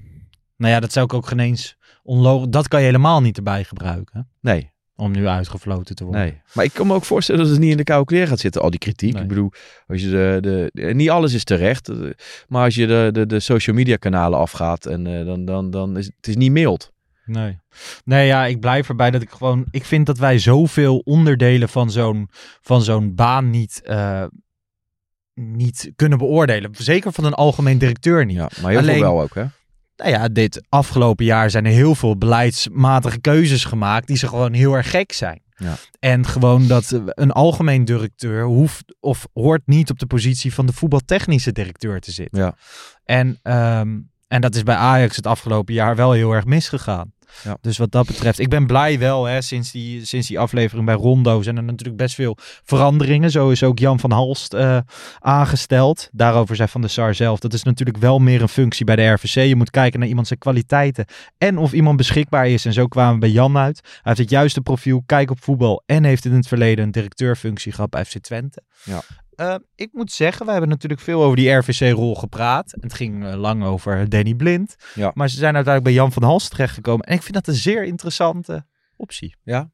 S4: Nou ja, dat zou ik ook geen eens onlogisch, dat kan je helemaal niet erbij gebruiken,
S5: Nee.
S4: Om nu uitgefloten te worden.
S5: Nee, maar ik kan me ook voorstellen dat het niet in de koude kleren gaat zitten, al die kritiek.
S4: Nee.
S5: Ik bedoel, als je de, de, de- niet alles is terecht, eh, maar als je de, de, de social media kanalen afgaat, en, eh, dan, dan, dan is het is niet mild.
S4: Nee. Nee, ja, ik blijf erbij dat ik gewoon, ik vind dat wij zoveel onderdelen van zo'n, van zo'n baan niet, eh, niet kunnen beoordelen. Zeker van een algemeen directeur niet.
S5: Ja, maar heel
S4: Alleen-
S5: veel wel ook, hè?
S4: Nou ja, dit afgelopen jaar zijn er heel veel beleidsmatige keuzes gemaakt die ze gewoon heel erg gek zijn.
S5: Ja.
S4: En gewoon dat een algemeen directeur hoeft of hoort niet op de positie van de voetbaltechnische directeur te zitten.
S5: Ja.
S4: En, ehm, en dat is bij Ajax het afgelopen jaar wel heel erg misgegaan.
S5: Ja.
S4: Dus wat dat betreft, ik ben blij wel, hè, sinds, die, sinds die aflevering bij Rondo zijn er natuurlijk best veel veranderingen. Zo is ook Jan van Halst eh, aangesteld. Daarover zei Van der Sar zelf, dat is natuurlijk wel meer een functie bij de RVC. Je moet kijken naar iemand zijn kwaliteiten en of iemand beschikbaar is. En zo kwamen we bij Jan uit. Hij heeft het juiste profiel, kijk op voetbal en heeft in het verleden een directeurfunctie gehad bij FC Twente.
S5: Ja.
S4: Eh, ik moet zeggen, we hebben natuurlijk veel over die RVC-rol gepraat. Het ging eh, lang over Danny Blind.
S5: Ja.
S4: Maar ze zijn uiteindelijk bij Jan van Hals terechtgekomen. En ik vind dat een zeer interessante optie.
S5: Ja?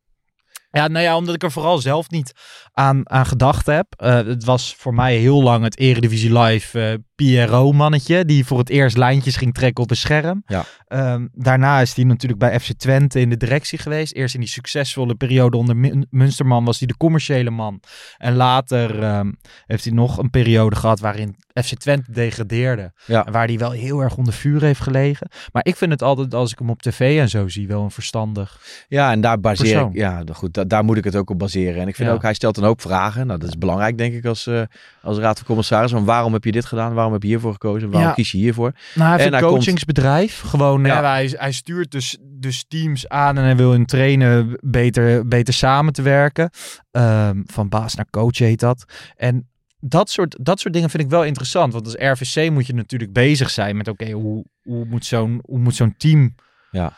S4: Ja, nou ja, omdat ik er vooral zelf niet aan, aan gedacht heb. Eh, het was voor mij heel lang het Eredivisie Live eh, PRO-mannetje die voor het eerst lijntjes ging trekken op een scherm.
S5: Ja.
S4: Ehm, daarna is hij natuurlijk bij FC Twente in de directie geweest. Eerst in die succesvolle periode onder Mun- Munsterman was hij de commerciële man. En later ehm, heeft hij nog een periode gehad waarin FC Twente degradeerde.
S5: Ja.
S4: En waar hij wel heel erg onder vuur heeft gelegen. Maar ik vind het altijd, als ik hem op tv en zo zie, wel een verstandig.
S5: Ja, en daar baseer
S4: Persoon.
S5: ik, ja, d- goed, da- daar moet ik het ook op baseren. En ik vind
S4: Ja.
S5: ook, hij stelt een hoop vragen. Nou, dat is belangrijk, denk ik, als, eh, als raad van commissaris. Van waarom heb je dit gedaan? Waarom heb je hiervoor gekozen? Waarom
S4: Ja.
S5: kies je hiervoor?
S4: Nou, hij heeft
S5: En
S4: een
S5: komt-
S4: coachingsbedrijf. Gewoon,
S5: Ja.
S4: hij, hij stuurt dus, dus teams aan en hij wil hun trainen beter, beter samen te werken. Ehm, van baas naar coach heet dat. En dat soort, dat soort dingen vind ik wel interessant. Want als RVC moet je natuurlijk bezig zijn met, oké, hoe, hoe moet zo'n hoe moet zo'n team
S5: Ja.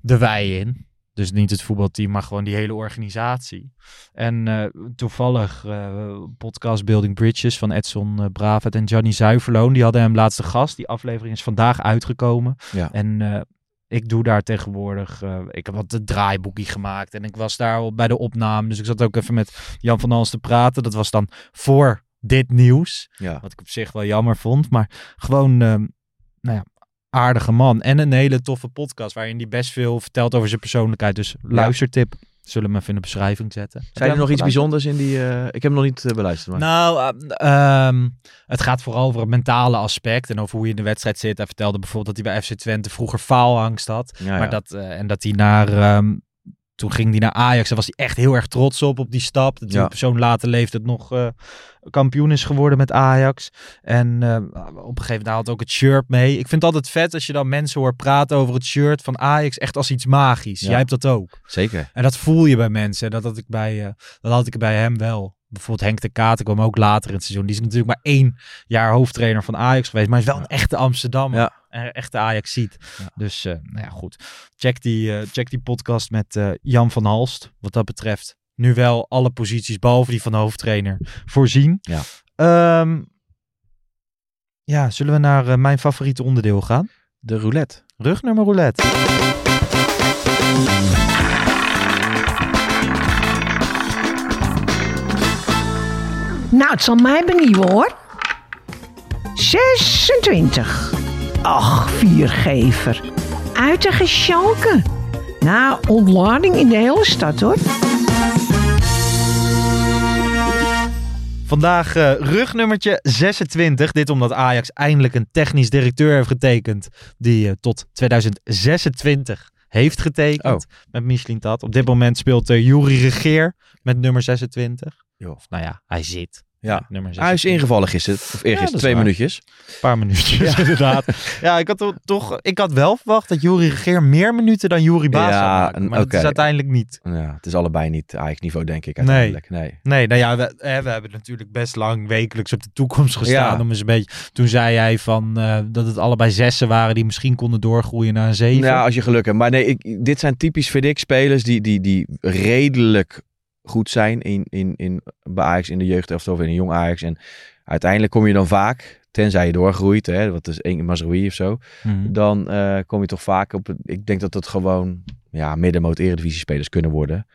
S4: de wei in? Dus niet het voetbalteam, maar gewoon die hele organisatie. En eh, toevallig eh, podcast Building Bridges van Edson uh, Bravet en Johnny Zuiverloon. Die hadden hem laatste gast. Die aflevering is vandaag uitgekomen.
S5: Ja.
S4: En eh, ik doe daar tegenwoordig... eh, ik heb wat het draaiboekje gemaakt. En ik was daar al bij de opname. Dus ik zat ook even met Jan van Hals te praten. Dat was dan voor dit nieuws.
S5: Ja.
S4: Wat ik op zich wel jammer vond. Maar gewoon, nou ja, aardige man. En een hele toffe podcast waarin hij best veel vertelt over zijn persoonlijkheid. Dus luistertip. Zullen we hem even in de beschrijving zetten.
S5: Zijn er nog iets bijzonders in die... eh, ik heb hem nog niet eh, beluisterd. Maar...
S4: Nou, eh, ehm, het gaat vooral over het mentale aspect en over hoe je in de wedstrijd zit. Hij vertelde bijvoorbeeld dat hij bij FC Twente vroeger faalangst had.
S5: ja, ja.
S4: Maar dat, en dat hij naar, ehm, toen ging hij naar Ajax en was hij echt heel erg trots op, op die stap. Dat hij
S5: Ja.
S4: op zo'n late leeftijd nog eh, kampioen is geworden met Ajax. En eh, op een gegeven moment had ook het shirt mee. Ik vind het altijd vet als je dan mensen hoort praten over het shirt van Ajax, echt als iets magisch.
S5: Ja.
S4: Jij hebt dat ook.
S5: Zeker.
S4: En dat voel je bij mensen. Dat had ik bij, eh, dat had ik bij hem wel. Bijvoorbeeld Henk de Kater kwam ook later in het seizoen. Die is natuurlijk maar één jaar hoofdtrainer van Ajax geweest. Maar is wel een echte Amsterdammer.
S5: Ja.
S4: Een echte Ajax ziet.
S5: Ja.
S4: Dus eh, nou ja, goed. Check die, eh, check die podcast met eh, Jan van Halst. Wat dat betreft. Nu wel alle posities, behalve die van de hoofdtrainer, voorzien.
S5: Ja.
S4: Ehm, ja, zullen we naar eh, mijn favoriete onderdeel gaan?
S5: De roulette.
S4: Rugnummer roulette.
S6: Nou, het zal mij benieuwen hoor. 26. Ach, viergever. Uiterige Schalke. Nou, ontlading in de hele stad hoor.
S4: Vandaag eh, rugnummertje 26. Dit omdat Ajax eindelijk een technisch directeur heeft getekend. Die eh, tot 2026 heeft getekend met Michelin Tat. Op dit moment speelt uh, Juri Regeer met nummer 26.
S5: Jo.
S4: Of nou ja, hij zit.
S5: Ja.
S4: Nummer 26.
S5: Hij is ingevallen gisteren. Of eergisteren.
S4: is
S5: twee
S4: waar.
S5: minuutjes.
S4: Een paar minuutjes inderdaad. Ja, ik had to- toch, ik had wel verwacht dat Juri Regeer meer minuten dan Juri Baas
S5: Ja,
S4: maken. Maar dat is uiteindelijk niet.
S5: Ja, het is allebei niet Ajax niveau, denk ik.
S4: Nee.
S5: Uiteindelijk. Nee.
S4: Nee, nou ja, we, hè, we hebben natuurlijk best lang wekelijks op de toekomst gestaan.
S5: Ja.
S4: Om eens een beetje, toen zei hij van, eh, dat het allebei zessen waren die misschien konden doorgroeien naar een zeven.
S5: Ja, als je geluk hebt. Maar nee, ik, dit zijn typisch, vind ik, spelers die, die, die redelijk goed zijn in, in, in, bij Ajax in de jeugd of in een jong Ajax. En uiteindelijk kom je dan vaak, tenzij je doorgroeit, hè, wat is één Mazraoui of zo,
S4: Mhm.
S5: dan eh, kom je toch vaak op... Ik denk dat het gewoon ja, middenmoot eredivisie spelers kunnen worden.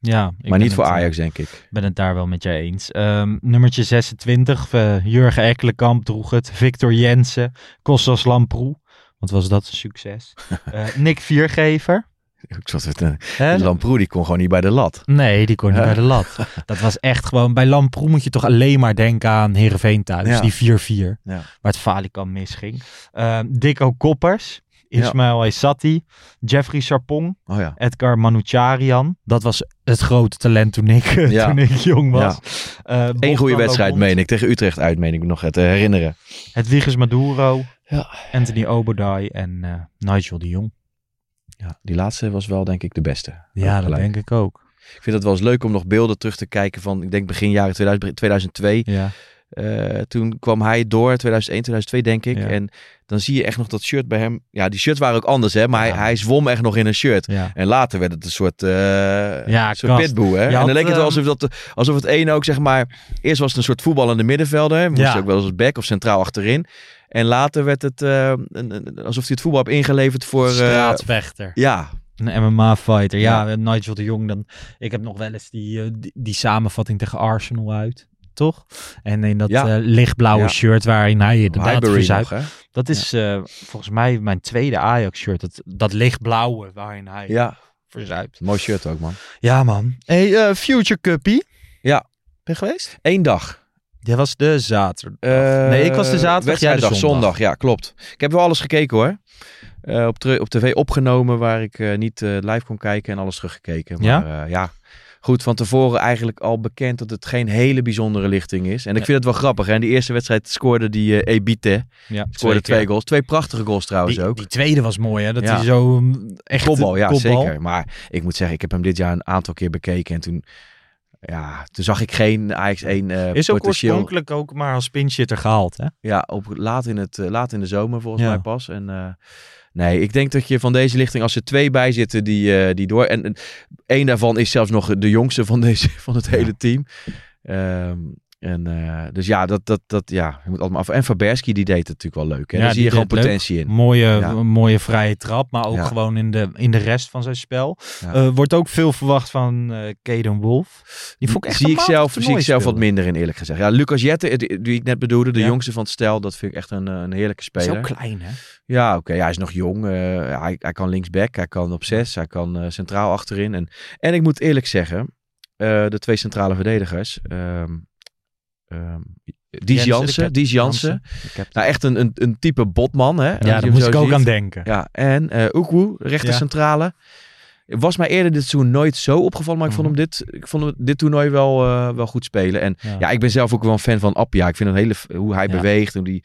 S4: ja ik
S5: maar niet voor
S4: het, eh,
S5: Ajax, denk ik.
S4: ben het daar wel met jij eens. Ehm, nummertje 26, eh, Jurgen Ekkelenkamp droeg het. Victor Jensen, Kostas Lamproe. Wat was dat een succes. Eh, Nick Viergever.
S5: Ik zat het, eh? Lamproe, die kon gewoon niet bij de lat.
S4: Nee, die kon niet
S5: Ja.
S4: bij de lat. Dat was echt gewoon... Bij Lamproe moet je toch alleen maar denken aan Heerenveen thuis.
S5: Ja.
S4: Die 4-4.
S5: Ja.
S4: Waar het Falikant misging. Ehm Dikko Koppers. Ismail Aysati. Jeffrey Sarpong.
S5: Oh ja.
S4: Edgar Manucharian. Dat was het grote talent toen ik,
S5: Ja.
S4: toen ik jong was. Eh,
S5: Eén
S4: Bogdan
S5: goede wedstrijd, meen ik. Tegen Utrecht uit, meen ik me nog te herinneren.
S4: Hedwiges Maduro.
S5: Ja.
S4: Anthony Obodai en eh, Nigel de Jong.
S5: Ja, die laatste was wel, denk ik, de beste.
S4: Ja, dat denk ik ook.
S5: Ik vind het wel eens leuk om nog beelden terug te kijken van, ik denk begin jaren 2000, 2002.
S4: Ja.
S5: Eh, toen kwam hij door, 2001, 2002 denk ik.
S4: Ja.
S5: En dan zie je echt nog dat shirt bij hem. Ja, die shirts waren ook anders hè, maar
S4: Ja.
S5: hij, hij zwom echt nog in een shirt.
S4: ja.
S5: En later werd het een soort, eh
S4: Ja,
S5: soort pitboe hè. En
S4: had,
S5: dan leek het wel
S4: ehm,
S5: alsof, dat, alsof het ene ook zeg maar, eerst was het een soort voetballende middenvelder. Moest
S4: Ja.
S5: ook wel eens als back of centraal achterin. En later werd het eh, een, een- alsof hij het voetbal heeft ingeleverd voor... eh,
S4: Straatvechter.
S5: ja,
S4: Een MMA-fighter. Ja, Nigel de Jong. Dan, ik heb nog wel eens die, eh, die, die samenvatting tegen Arsenal uit. toch? En in dat
S5: Ja.
S4: lichtblauwe
S5: Ja.
S4: shirt waarin hij inderdaad verzuipt.
S5: hè?
S4: Dat is eh, volgens mij mijn tweede Ajax-shirt. Dat, dat lichtblauwe waarin hij
S5: Ja,
S4: verzuipt.
S5: mooi shirt ook, man.
S4: Ja, man. Hey, Future Cuppie.
S5: Ja.
S4: Ben je geweest?
S5: Eén dag.
S4: Jij was de zaterdag.
S5: Eh,
S4: nee, ik was de zaterdag, jij de zondag.
S5: Ja, klopt. Ik heb wel alles gekeken hoor. Eh, op, op tv opgenomen waar ik eh, niet live kon kijken en alles teruggekeken. Maar
S4: Ja?
S5: ja, goed. Van tevoren eigenlijk al bekend dat het geen hele bijzondere lichting is. En ik vind het wel grappig. Hè? In die eerste wedstrijd scoorde die Ebite.
S4: Ja,
S5: Scoorde twee goals. Twee prachtige goals trouwens
S4: Die,
S5: ook.
S4: die tweede was mooi, hè? Dat
S5: Ja.
S4: hij zo mm, echt
S5: Kopbal, ja
S4: kopbal.
S5: zeker. Maar ik moet zeggen, ik heb hem dit jaar een aantal keer bekeken. En toen, ja, toen zag ik geen Ajax 1 eh
S4: Is ook
S5: potentieel.
S4: oorspronkelijk ook maar als pinchitter gehaald, hè?
S5: Ja, op, laat, in het, eh, laat in de zomer volgens
S4: Ja.
S5: mij pas. En eh, nee, ik denk dat je van deze lichting, als er twee bij zitten die, die door... En één daarvan is zelfs nog de jongste van, deze, van het hele team. Ehm, en, eh, dus ja, dat, dat, dat, ja, je moet allemaal af. En Faberski, die deed het natuurlijk wel leuk. Hè?
S4: Ja,
S5: Daar zie je gewoon
S4: leuk.
S5: potentie in.
S4: Mooie,
S5: Ja.
S4: mooie vrije trap, maar ook
S5: Ja.
S4: gewoon in de, in de rest van zijn spel. Eh, wordt ook veel verwacht van eh Caden Wolf. Die vond ik echt
S5: zie ik zelf, zie ik zelf wat minder in, eerlijk gezegd. Ja, Lucas Jette, die die ik net bedoelde, de jongste van het stel, dat vind ik echt een, een heerlijke speler.
S4: ook klein, hè?
S5: Ja, oké. ja, hij is nog jong. hij, hij kan linksback, hij kan op zes, hij kan centraal achterin. En, en ik moet eerlijk zeggen, de twee centrale verdedigers, ehm ehm Dies Jansen, Dies Nou, echt een, een, een type botman, hè?
S4: Ja, daar moest ik ook
S5: ziet.
S4: aan denken.
S5: Ja, en eh Oekwoe, rechter
S4: Ja.
S5: centrale. Was mij eerder dit seizoen nooit zo opgevallen, maar ik vond hem dit, ik vond hem dit toernooi wel, eh, wel goed spelen. En
S4: Ja.
S5: ja, ik ben zelf ook wel een fan van Appia. Ik vind een hele, hoe hij
S4: Ja.
S5: beweegt, hoe die,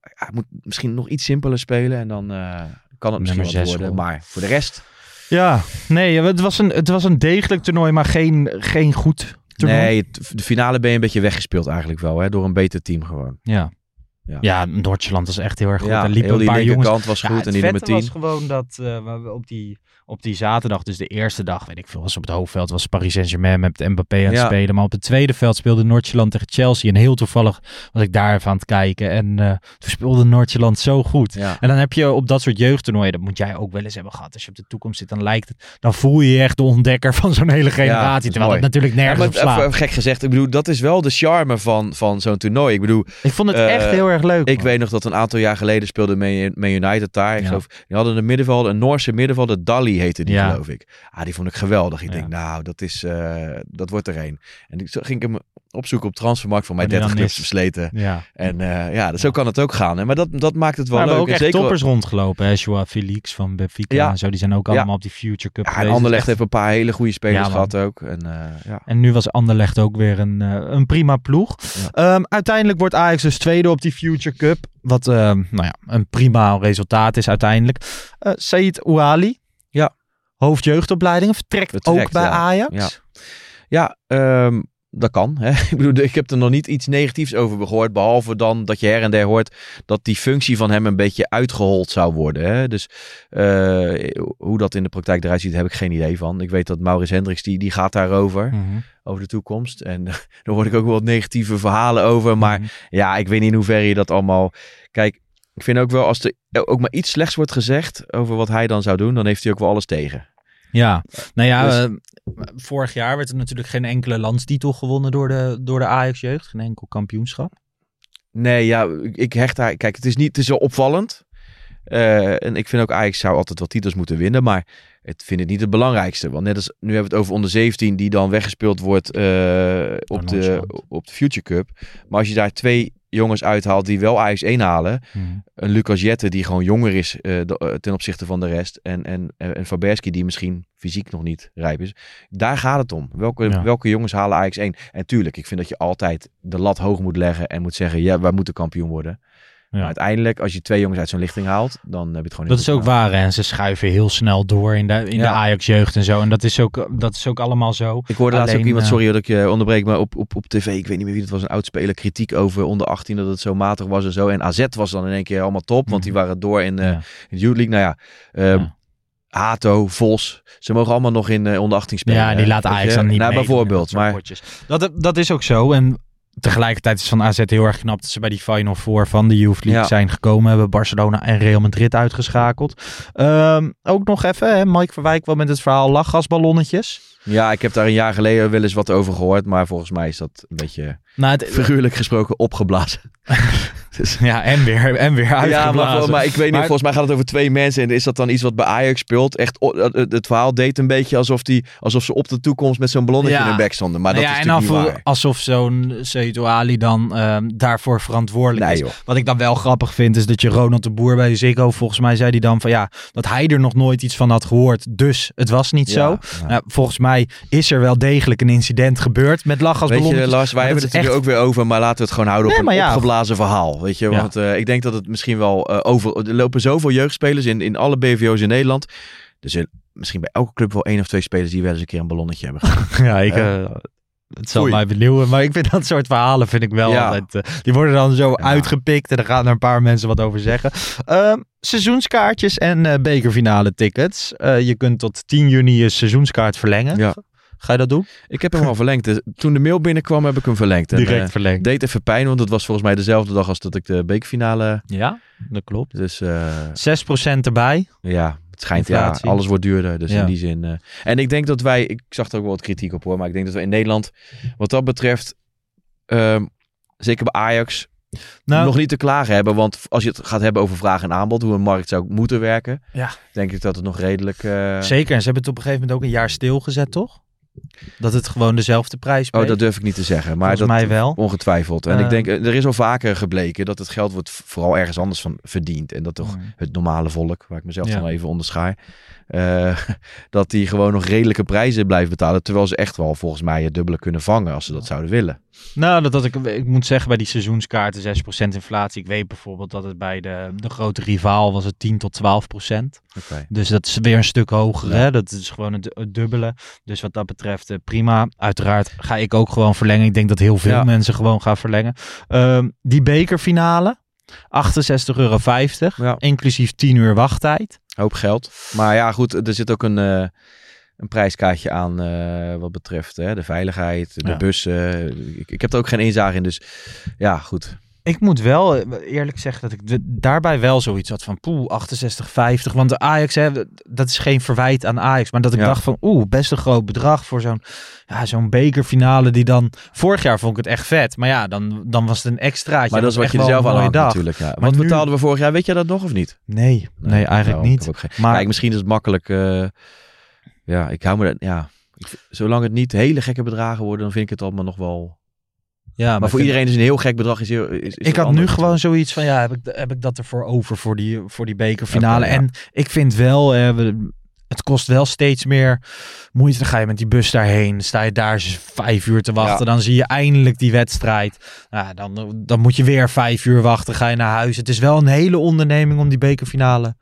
S5: hij moet misschien nog iets simpeler spelen en dan eh, kan het misschien
S4: Nummer
S5: wat worden. Maar voor de rest,
S4: Ja, nee, het was een, het was een degelijk toernooi, maar geen, geen goed toernooi.
S5: Nee, de finale ben je een beetje weggespeeld eigenlijk wel, hè, door een beter team gewoon.
S4: Ja.
S5: Ja.
S4: Ja, Noord-Jylland was echt heel erg goed.
S5: Ja,
S4: er liepen
S5: heel
S4: een
S5: die
S4: paar jongens.
S5: linkerkant was
S4: Ja,
S5: goed en die nummer
S4: vette
S5: 10.
S4: was gewoon dat eh, we op, die, op die zaterdag, dus de eerste dag, weet ik veel, was op het hoofdveld, was Paris Saint-Germain met Mbappé aan het
S5: Ja.
S4: spelen. Maar op het tweede veld speelde Noord-Jylland tegen Chelsea. En heel toevallig was ik daar even aan het kijken. En eh, toen speelde Noord-Jylland zo goed.
S5: Ja.
S4: En dan heb je op dat soort jeugdtoernooien, dat moet jij ook wel eens hebben gehad. Als je op de toekomst zit, dan lijkt het, dan voel je je echt de ontdekker van zo'n hele generatie. terwijl het natuurlijk
S5: Ja,
S4: nergens
S5: maar
S4: op slaat.
S5: even gek gezegd, ik bedoel, dat is wel de charme van, van zo'n toernooi. Ik bedoel,
S4: ik vond het
S5: eh,
S4: echt heel erg leuk.
S5: Ik
S4: man.
S5: weet nog dat een aantal jaar geleden speelde Man United daar. Ik
S4: Ja.
S5: geloof, die hadden een Noorse middenvelder, Dali heette die
S4: Ja.
S5: geloof ik. Ah, die vond ik geweldig. Ik
S4: Ja.
S5: denk, nou, dat, is, eh, dat wordt er een. En ik, zo ging ik hem opzoeken op Transfermarkt van mij
S4: Maar die
S5: 30
S4: dan
S5: clubs versleten.
S4: Ja.
S5: En eh, ja, zo kan het ook gaan. Hè? Maar dat, dat maakt het wel
S4: Maar we
S5: leuk.
S4: hebben ook
S5: En
S4: echt
S5: zeker,
S4: toppers rondgelopen. Hè? Joao Felix van Benfica
S5: Ja.
S4: en zo. Die zijn ook allemaal op die Future Cup
S5: ja, en. Anderlecht
S4: Echt-
S5: heeft een paar hele goede spelers gehad ook. En, ja.
S4: En nu was Anderlecht ook weer een, een prima ploeg. Ehm, uiteindelijk wordt Ajax dus tweede op die Future Cup. Wat ehm, nou ja, een prima resultaat is uiteindelijk. Said Ouali. Hoofdjeugdopleidingen. Vertrekt,
S5: Vertrekt,
S4: ook bij
S5: ja.
S4: Ajax.
S5: Ja. Ja, ehm, dat kan. Hè? Ik bedoel, ik heb er nog niet iets negatiefs over gehoord. Behalve dan dat je her en der hoort dat die functie van hem een beetje uitgehold zou worden. Hè? Dus eh, hoe dat in de praktijk eruit ziet, heb ik geen idee van. Ik weet dat Maurits Hendricks, die, die gaat daarover.
S4: Mhm.
S5: Over de toekomst. En daar hoor ik ook wel wat negatieve verhalen over. Maar
S4: Mhm.
S5: ja, ik weet niet in hoeverre je dat allemaal... Kijk, ik vind ook wel als er ook maar iets slechts wordt gezegd over wat hij dan zou doen, dan heeft hij ook wel alles tegen.
S4: Ja, nou ja,
S5: Dus-
S4: eh, vorig jaar werd er natuurlijk geen enkele landstitel gewonnen door de, door de Ajax-jeugd. Geen enkel kampioenschap.
S5: Nee, ja, ik- hecht daar. Kijk, het is niet, het is wel opvallend. Eh, en ik vind ook Ajax zou altijd wel titels moeten winnen, maar ik vind het niet het belangrijkste. Want net als nu hebben we het over onder 17 die dan weggespeeld wordt eh, op, de, op de Future Cup. Maar als je daar twee jongens uithaalt die wel Ajax 1 halen, een Lucas Jette die gewoon jonger is eh, eh, ten opzichte van de rest en, en, en en Faberski die misschien fysiek nog niet rijp is. Daar gaat het om. Welke,
S4: Ja.
S5: welke jongens halen Ajax 1? En tuurlijk, ik vind dat je altijd de lat hoog moet leggen en moet zeggen, ja, wij moeten kampioen worden. Maar uiteindelijk, als je twee jongens uit zo'n lichting haalt, dan heb je het gewoon
S4: Dat is ook waar. En ze schuiven heel snel door in de, in de
S5: Ja.
S4: Ajax-jeugd en zo. En dat is ook, dat is ook allemaal zo.
S5: Ik hoorde laatst ook iemand,
S4: eh,
S5: sorry dat ik je onderbreek, maar op, op, op tv, ik weet niet meer wie het was, een oudspeler, kritiek over onder 18 dat het zo matig was en zo. En AZ was dan in één keer allemaal top, want die waren door in, in de Youth League. Nou ja,
S4: Ja.
S5: Hato, Vos, ze mogen allemaal nog in eh, onder 18 spelen.
S4: Ja, die laat Ajax dan niet
S5: Nou, bijvoorbeeld,
S4: dat
S5: maar.
S4: Dat, dat is ook zo. En tegelijkertijd is van AZ heel erg knap dat ze bij die Final Four van de Youth League
S5: Ja.
S4: zijn gekomen. Hebben Barcelona en Real Madrid uitgeschakeld. Ehm, ook nog even, hè, Mike Verwijk wel met het verhaal lachgasballonnetjes.
S5: ja, ik heb daar een jaar geleden wel eens wat over gehoord, maar volgens mij is dat een beetje...
S4: Nou, het,
S5: figuurlijk gesproken opgeblazen. Dus-
S4: ja, en weer, en weer
S5: Ja,
S4: uitgeblazen.
S5: maar, ik weet niet,
S4: Maar-
S5: volgens mij gaat het over twee mensen. En is dat dan iets wat bij Ajax speelt? Echt, het, verhaal deed een beetje alsof, die, alsof ze op de toekomst met zo'n ballonnetje
S4: Ja.
S5: in hun bek stonden. Maar dat is
S4: ja, en
S5: natuurlijk
S4: dan
S5: niet waar.
S4: alsof zo'n Seydou Ali dan ehm, daarvoor verantwoordelijk
S5: Nee,
S4: is.
S5: joh.
S4: Wat ik dan wel grappig vind, is dat je Ronald de Boer bij Ziggo, volgens mij zei hij dan van ja, dat hij er nog nooit iets van had gehoord. Dus het was niet
S5: Ja,
S4: zo.
S5: ja.
S4: Nou, volgens mij is er wel degelijk een incident gebeurd met lach als
S5: Weet je. Lars, wij hebben het
S4: is
S5: er ook weer over, maar laten we het gewoon houden
S4: Nee,
S5: op een
S4: ja.
S5: opgeblazen verhaal. Weet je, want eh, ik denk dat het misschien wel eh, over. Er lopen zoveel jeugdspelers in, in alle BVO's in Nederland. Er zijn misschien bij elke club wel één of twee spelers die wel eens een keer een ballonnetje hebben gehad.
S4: Ja, ik,
S5: Eh,
S4: het zal
S5: Oei.
S4: mij benieuwen. Maar ik vind dat soort verhalen vind ik wel
S5: Ja.
S4: altijd... die worden dan zo uitgepikt en dan gaan er een paar mensen wat over zeggen. Ehm, seizoenskaartjes en bekerfinale tickets. Je kunt tot 10 juni je seizoenskaart verlengen.
S5: Ja.
S4: Ga je dat doen?
S5: Ik heb hem al verlengd. Dus toen de mail binnenkwam, heb ik hem verlengd. En,
S4: Direct
S5: eh,
S4: verlengd.
S5: deed even pijn, want het was volgens mij dezelfde dag als dat ik de bekerfinale.
S4: Ja, dat klopt.
S5: Dus eh,
S4: 6% erbij.
S5: ja, het schijnt ja, alles wordt duurder. Dus
S4: Ja.
S5: in die zin. eh, en ik denk dat wij, ik zag er ook wel wat kritiek op hoor, maar ik denk dat we in Nederland, wat dat betreft, ehm, zeker bij Ajax,
S4: Nou,
S5: nog niet te klagen hebben. Want als je het gaat hebben over vraag en aanbod, hoe een markt zou moeten werken,
S4: Ja.
S5: denk ik dat het nog redelijk. eh,
S4: Zeker. En ze hebben het op een gegeven moment ook een jaar stilgezet, toch? Dat het gewoon dezelfde prijs
S5: Oh,
S4: bleef.
S5: dat durf ik niet te zeggen. Maar
S4: Volgens
S5: dat,
S4: mij wel.
S5: Ongetwijfeld. En
S4: Eh.
S5: ik denk, eh, er is al vaker gebleken dat het geld wordt vooral ergens anders van verdiend. En dat toch
S4: Mm.
S5: het normale volk, waar ik mezelf
S4: Ja.
S5: dan even onderschaar, eh, dat die gewoon nog redelijke prijzen blijven betalen. Terwijl ze echt wel volgens mij het dubbele kunnen vangen als ze dat zouden willen.
S4: Nou, dat, dat ik, ik moet zeggen, bij die seizoenskaarten 6% inflatie. Ik weet bijvoorbeeld dat het bij de, de grote rivaal was het 10 tot 12%.
S5: Oké.
S4: Dus dat is weer een stuk hoger.
S5: Ja.
S4: Hè? Dat is gewoon het, het dubbele. Dus wat dat betreft eh, prima. Uiteraard ga ik ook gewoon verlengen. Ik denk dat heel veel
S5: Ja.
S4: mensen gewoon gaan verlengen. Ehm, die bekerfinale, 68,50 euro.
S5: Ja.
S4: Inclusief 10 uur wachttijd.
S5: Hoop geld. Maar ja, goed, er zit ook een, eh, een prijskaartje aan eh, wat betreft hè, de veiligheid, de
S4: Ja.
S5: bussen. Ik, ik heb er ook geen inzage in, dus ja, goed.
S4: Ik moet wel eh, eerlijk zeggen dat ik de- daarbij wel zoiets had van poeh, 68,50. Want de Ajax, hè, dat is geen verwijt aan Ajax. Maar dat ik
S5: Ja.
S4: dacht van oeh, best een groot bedrag voor zo'n ja, zo'n bekerfinale die dan... Vorig jaar vond ik het echt vet. Maar ja, dan, dan was het een extraatje.
S5: Maar dat is wat je er zelf aan hangt
S4: dag.
S5: natuurlijk. Ja.
S4: Maar
S5: Wat
S4: nu-
S5: betaalden we vorig jaar? Weet jij dat nog of niet?
S4: Nee, nee, eigenlijk
S5: nou, ik
S4: niet.
S5: geen-
S4: Maar
S5: Kijk, misschien is het makkelijk. eh, ja, ik hou me. Ja, ik zolang het niet hele gekke bedragen worden, dan vind ik het allemaal nog wel.
S4: Ja,
S5: Maar, voor iedereen is een heel gek bedrag. Is, heel- is, is
S4: ik had nu gewoon zoiets van, ja, heb ik, heb ik dat ervoor over voor die, voor die bekerfinale?
S5: Ja.
S4: En ik vind wel, eh, we- het kost wel steeds meer moeite. Dan ga je met die bus daarheen, sta je daar vijf uur te wachten.
S5: Ja.
S4: Dan zie je eindelijk die wedstrijd. Nou, dan, dan moet je weer vijf uur wachten, ga je naar huis. Het is wel een hele onderneming om die bekerfinale.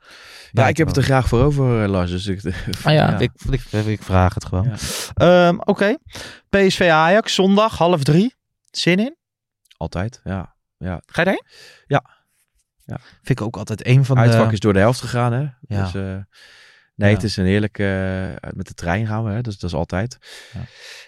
S5: Ja, ik heb het er graag voor over, eh, Lars. Dus ik,
S4: Ah ja,
S5: ja.
S4: Ik, ik, ik vraag het gewoon.
S5: Ja.
S4: Ehm, Oké, PSV Ajax, zondag half drie. Zin in?
S5: altijd. Ja, ja.
S4: Ga je daarheen?
S5: Ja. Ja.
S4: Vind ik ook altijd een van
S5: Uitvak
S4: de...
S5: is door de helft gegaan, hè?
S4: Ja.
S5: Dus, eh, nee,
S4: Ja.
S5: het is een heerlijk. eh, met de trein gaan we, hè? Dus dat is altijd.
S4: Ja.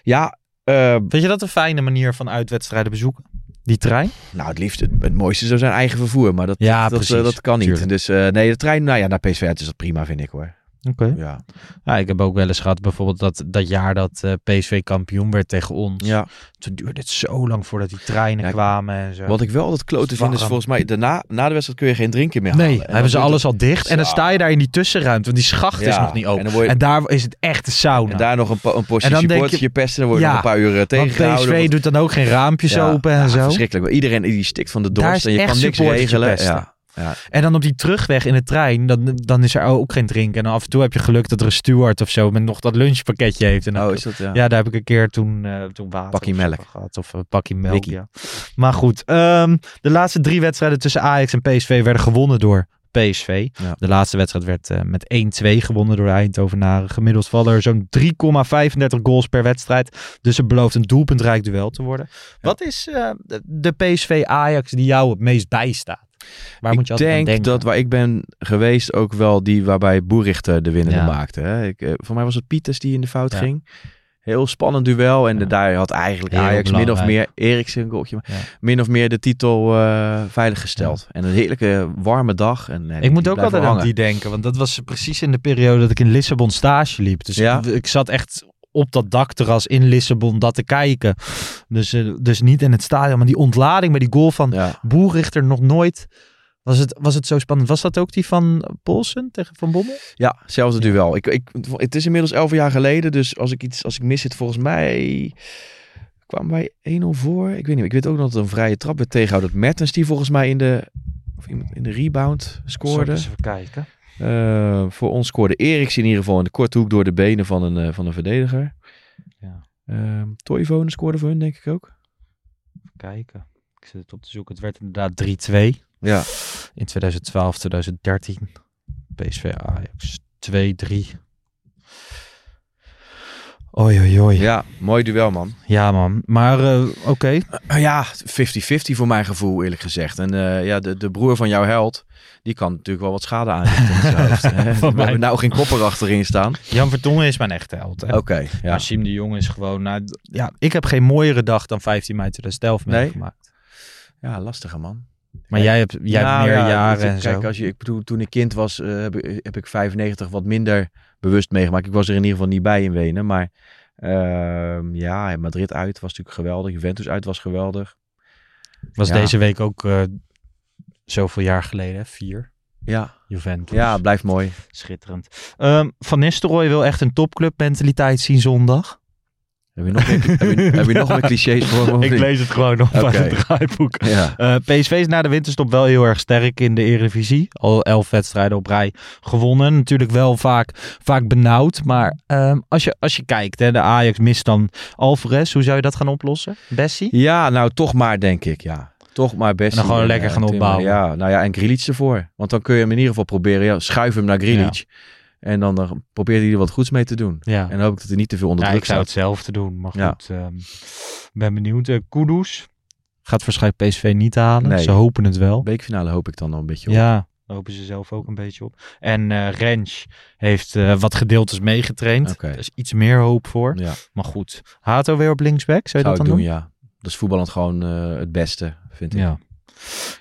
S5: Ja, eh,
S4: Vind je dat een fijne manier van uitwedstrijden bezoeken? Die trein?
S5: nou, het liefst, het, het mooiste zou zijn eigen vervoer, maar dat,
S4: Ja,
S5: dat,
S4: precies.
S5: eh, dat kan niet.
S4: Tuurlijk.
S5: Dus nee, de trein, nou ja, naar PSV uit is dat prima, vind ik hoor.
S4: Oké.
S5: Ja.
S4: Ja, ik heb ook wel eens gehad, bijvoorbeeld dat, dat jaar dat eh, PSV kampioen werd tegen ons.
S5: ja.
S4: Toen duurde het zo lang voordat die treinen
S5: Ja,
S4: kwamen en zo.
S5: Wat ik wel dat klote vind is volgens mij, daarna, na de wedstrijd kun je geen drinken meer
S4: nee,
S5: halen. En
S4: hebben ze alles al dicht. En dan sta je daar in die tussenruimte, want die schacht is nog niet open.
S5: en
S4: daar is het echt de sauna.
S5: En daar nog een, een portie
S4: En dan je-
S5: je pesten, dan word je nog een paar uur eh,
S4: want
S5: tegengehouden.
S4: PSV
S5: want-
S4: doet dan ook geen raampjes open en zo.
S5: Verschrikkelijk. Iedereen die stikt van de dorst en je kan niks regelen. Ja.
S4: En dan op die terugweg in de trein, dan, dan is er ook geen drinken. En dan af en toe heb je geluk dat er een steward of zo met nog dat lunchpakketje heeft. En dan
S5: Oh, is dat ja.
S4: Ja, daar heb ik een keer toen, eh toen water
S5: Pakje melk.
S4: gehad. Of een pakje melk,
S5: Wiki.
S4: ja. Maar goed, ehm, de laatste drie wedstrijden tussen Ajax en PSV werden gewonnen door PSV.
S5: Ja.
S4: De laatste wedstrijd werd eh, met 1-2 gewonnen door de Eindhovenaren. Gemiddeld vallen er zo'n 3,35 goals per wedstrijd. Dus het belooft een doelpuntrijk duel te worden. Wat is eh, de- de PSV-Ajax die jou het meest bijstaat? Waar moet je
S5: ik denk
S4: denken?
S5: dat waar ik ben geweest ook wel die waarbij Boerichter de winnende
S4: Ja.
S5: maakte. Hè. Ik, eh, voor mij was het Pieters die in de fout
S4: Ja.
S5: ging. Heel spannend duel. En daar had eigenlijk
S4: Heel
S5: Ajax min of meer. Eriksen een goaltje, min of meer de titel eh veiliggesteld. En een heerlijke warme dag. En, eh,
S4: Ik moet ook altijd aan die denken, want dat was precies in de periode dat ik in Lissabon stage liep. Dus ik zat echt op dat dakterras in Lissabon dat te kijken. Dus, eh, dus niet in het stadion, maar die ontlading bij die goal van
S5: Ja.
S4: Boerrichter nog nooit. Was het, was het zo spannend? Was dat ook die van Polsen tegen Van Bommel?
S5: Ja, zelfde duel. Ik, ik, het is inmiddels elf jaar geleden, dus als ik iets, als ik mis zit, volgens mij kwamen wij 1-0 voor. Ik weet niet, ik weet ook nog dat er een vrije trap werd tegengehouden. Dat Mertens die volgens mij in de, of iemand in de rebound scoorde.
S4: Eens even kijken.
S5: Eh, voor ons scoorde Eriks in ieder geval in de korte hoek door de benen van een, eh, van een verdediger.
S4: Ja.
S5: Uh, Toivonen scoorde voor hun, denk ik ook.
S4: Even kijken. Ik zit het op te zoeken. Het werd inderdaad 3-2
S5: Ja,
S4: in 2012, 2013. PSV Ajax 2-3. Oei, oei, oei. Ja,
S5: ja mooi duel, man.
S4: man. Maar eh, oké.
S5: Uh, ja, 50-50 voor mijn gevoel, eerlijk gezegd. En uh, ja, de, de broer van jouw held, die kan natuurlijk wel wat schade aanrichten. We hebben nou geen kopper achterin staan.
S4: Jan Vertongen is mijn echte held. Hè?
S5: Oké,
S4: Ja.
S5: ja.
S4: Maar Siem de Jong is gewoon... Nou, ja, ik heb geen mooiere dag dan 15 mei 2011
S5: Nee?
S4: meegemaakt.
S5: Ja, lastige man.
S4: Maar jij hebt, jij hebt
S5: Nou,
S4: meer
S5: ja,
S4: jaren en
S5: kijk,
S4: zo.
S5: Als je, ik bedoel, toen ik kind was, eh, heb, ik, heb ik 95 wat minder bewust meegemaakt. Ik was er in ieder geval niet bij in Wenen. Maar ehm, ja, Madrid uit was natuurlijk geweldig. Juventus uit was geweldig.
S4: Was
S5: ja.
S4: deze week ook eh, zoveel jaar geleden, vier.
S5: Ja,
S4: Juventus.
S5: ja blijft mooi.
S4: Schitterend. Ehm, Van Nistelrooy wil echt een topclub mentaliteit zien zondag.
S5: Heb je nog meer, heb je, heb je nog meer clichés voor me?
S4: Ik lees het gewoon op
S5: Oké.
S4: uit het draaiboek.
S5: Ja.
S4: Eh, PSV is na de winterstop wel heel erg sterk in de Eredivisie. Al elf wedstrijden op rij gewonnen. Natuurlijk wel vaak, vaak benauwd. Maar ehm, als, je, als je kijkt, hè, de Ajax mist dan Alvarez. Hoe zou je dat gaan oplossen? Bessie?
S5: ja, nou toch maar, denk ik. Ja. Toch maar best.
S4: En dan gewoon lekker gaan opbouwen.
S5: Ja, nou ja, en Grilic ervoor. Want dan kun je hem in ieder geval proberen. Ja, schuif hem naar Grilic. En dan eh, probeert hij er wat goeds mee te doen.
S4: Ja.
S5: En dan hoop ik dat hij niet te veel onder
S4: Ja,
S5: druk
S4: ik zou
S5: staat.
S4: hetzelfde doen. Maar
S5: Ja.
S4: goed, ehm, ben benieuwd. Eh Kudus gaat waarschijnlijk PSV niet halen.
S5: Nee.
S4: Ze hopen het wel.
S5: Beekfinale hoop ik dan nog een beetje op.
S4: Ja, daar hopen ze zelf ook een beetje op. En eh Rens heeft eh, wat gedeeltes meegetraind.
S5: Oké.
S4: Er is iets meer hoop voor.
S5: Ja,
S4: Maar goed, Hato weer op linksback. Zou je
S5: zou
S4: dat
S5: ik
S4: dan
S5: doen,
S4: doen?
S5: ja. Dat is voetballend gewoon eh, het beste, vind ik.
S4: Ja.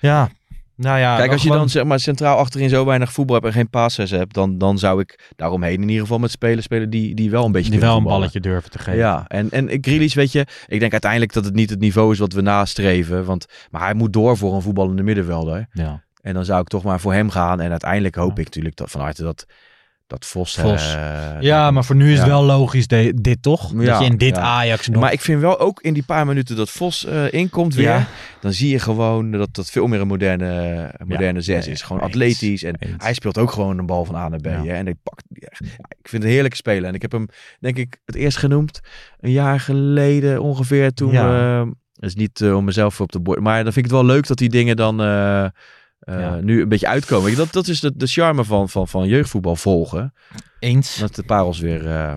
S4: Ja, nou ja.
S5: Kijk, als je
S4: gewoon-
S5: dan zeg maar centraal achterin zo weinig voetbal hebt en geen passes hebt, dan, dan zou ik daaromheen in ieder geval met spelers spelen die, die wel een beetje
S4: die wel een balletje durven te geven.
S5: Ja, en, en Grealish, weet je, ik denk uiteindelijk dat het niet het niveau is wat we nastreven. Want, maar hij moet door voor een voetballende middenvelder.
S4: Ja.
S5: En dan zou ik toch maar voor hem gaan. En uiteindelijk hoop
S4: Ja.
S5: ik natuurlijk dat, van harte dat, dat Vos...
S4: Vos.
S5: eh,
S4: Ja, maar voor nu is het wel logisch de- dit toch? dat
S5: Ja,
S4: je in dit
S5: ja.
S4: Ajax nog...
S5: Maar ik vind wel ook in die paar minuten dat Vos eh, inkomt weer,
S4: Ja.
S5: dan zie je gewoon dat dat veel meer een moderne, moderne zes is. Gewoon atletisch en
S4: eens.
S5: hij speelt ook gewoon een bal van A naar B. Hè? En ik, pak, ik vind het een heerlijke speler. En ik heb hem, denk ik, het eerst genoemd een jaar geleden ongeveer. Toen dat is niet eh, om mezelf op de bord, maar dan vind ik het wel leuk dat die dingen dan eh,
S4: Ja.
S5: nu een beetje uitkomen. Dat, dat is de, de charme van, van, van jeugdvoetbal volgen.
S4: Eens.
S5: Dat de parels weer... eh,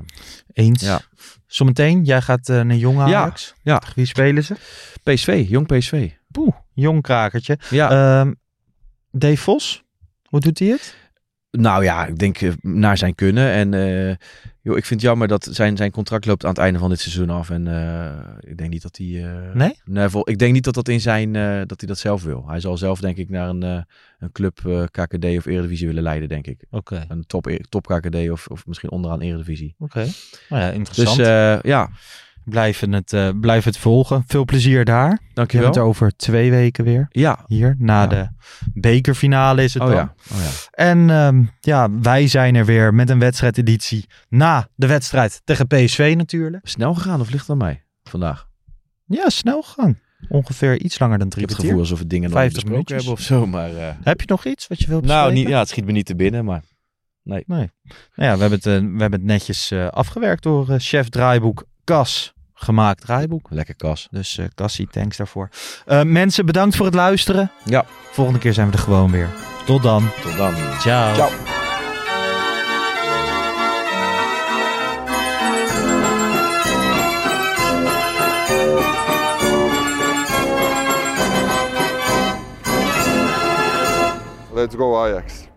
S4: Eens.
S5: Ja.
S4: Zometeen, jij gaat eh, naar Jong Ajax.
S5: ja.
S4: Wie spelen ze?
S5: PSV, jong PSV.
S4: Poeh, jong krakertje.
S5: Ja.
S4: Ehm Dave Vos, hoe doet hij het?
S5: Nou ja, ik denk eh, naar zijn kunnen. En eh, joh, ik vind het jammer dat zijn, zijn contract loopt aan het einde van dit seizoen af. En eh, ik denk niet dat hij...
S4: Nee?
S5: vol- ik denk niet dat dat in zijn... dat hij dat zelf wil. Hij zal zelf denk ik naar een, een club KKD of Eredivisie willen leiden, denk ik.
S4: Oké.
S5: Een top, top KKD of, of misschien onderaan Eredivisie.
S4: Oké. Nou ja, interessant.
S5: Dus ja,
S4: blijven, het, eh, blijven het volgen. Veel plezier daar. We hebben
S5: dankjewel.
S4: het over twee weken weer.
S5: Ja.
S4: Hier, na
S5: Ja.
S4: de bekerfinale is het
S5: Oh
S4: dan.
S5: ja. oh ja.
S4: En ehm, ja, wij zijn er weer met een wedstrijdeditie na de wedstrijd tegen PSV natuurlijk.
S5: Snel gegaan of ligt aan mij vandaag?
S4: Ja, snel gaan. Ongeveer iets langer dan
S5: Ik
S4: drie
S5: heb het gevoel alsof we dingen nog
S4: 50
S5: besproken
S4: minuutjes.
S5: hebben of zo. Maar, eh,
S4: Heb je nog iets wat je wilt
S5: nou,
S4: bespreken?
S5: niet, ja, het schiet me niet te binnen, maar...
S4: Nee. Nou ja, we hebben het, eh, we hebben het netjes afgewerkt door chef draaiboek Kas. Gemaakt draaiboek.
S5: Lekker kas.
S4: Dus eh Cassie, thanks daarvoor. Eh, mensen, bedankt voor het luisteren.
S5: Ja.
S4: Volgende keer zijn we er gewoon weer. Tot dan.
S5: Tot dan.
S4: Ciao.
S5: Ciao.
S7: Let's go Ajax.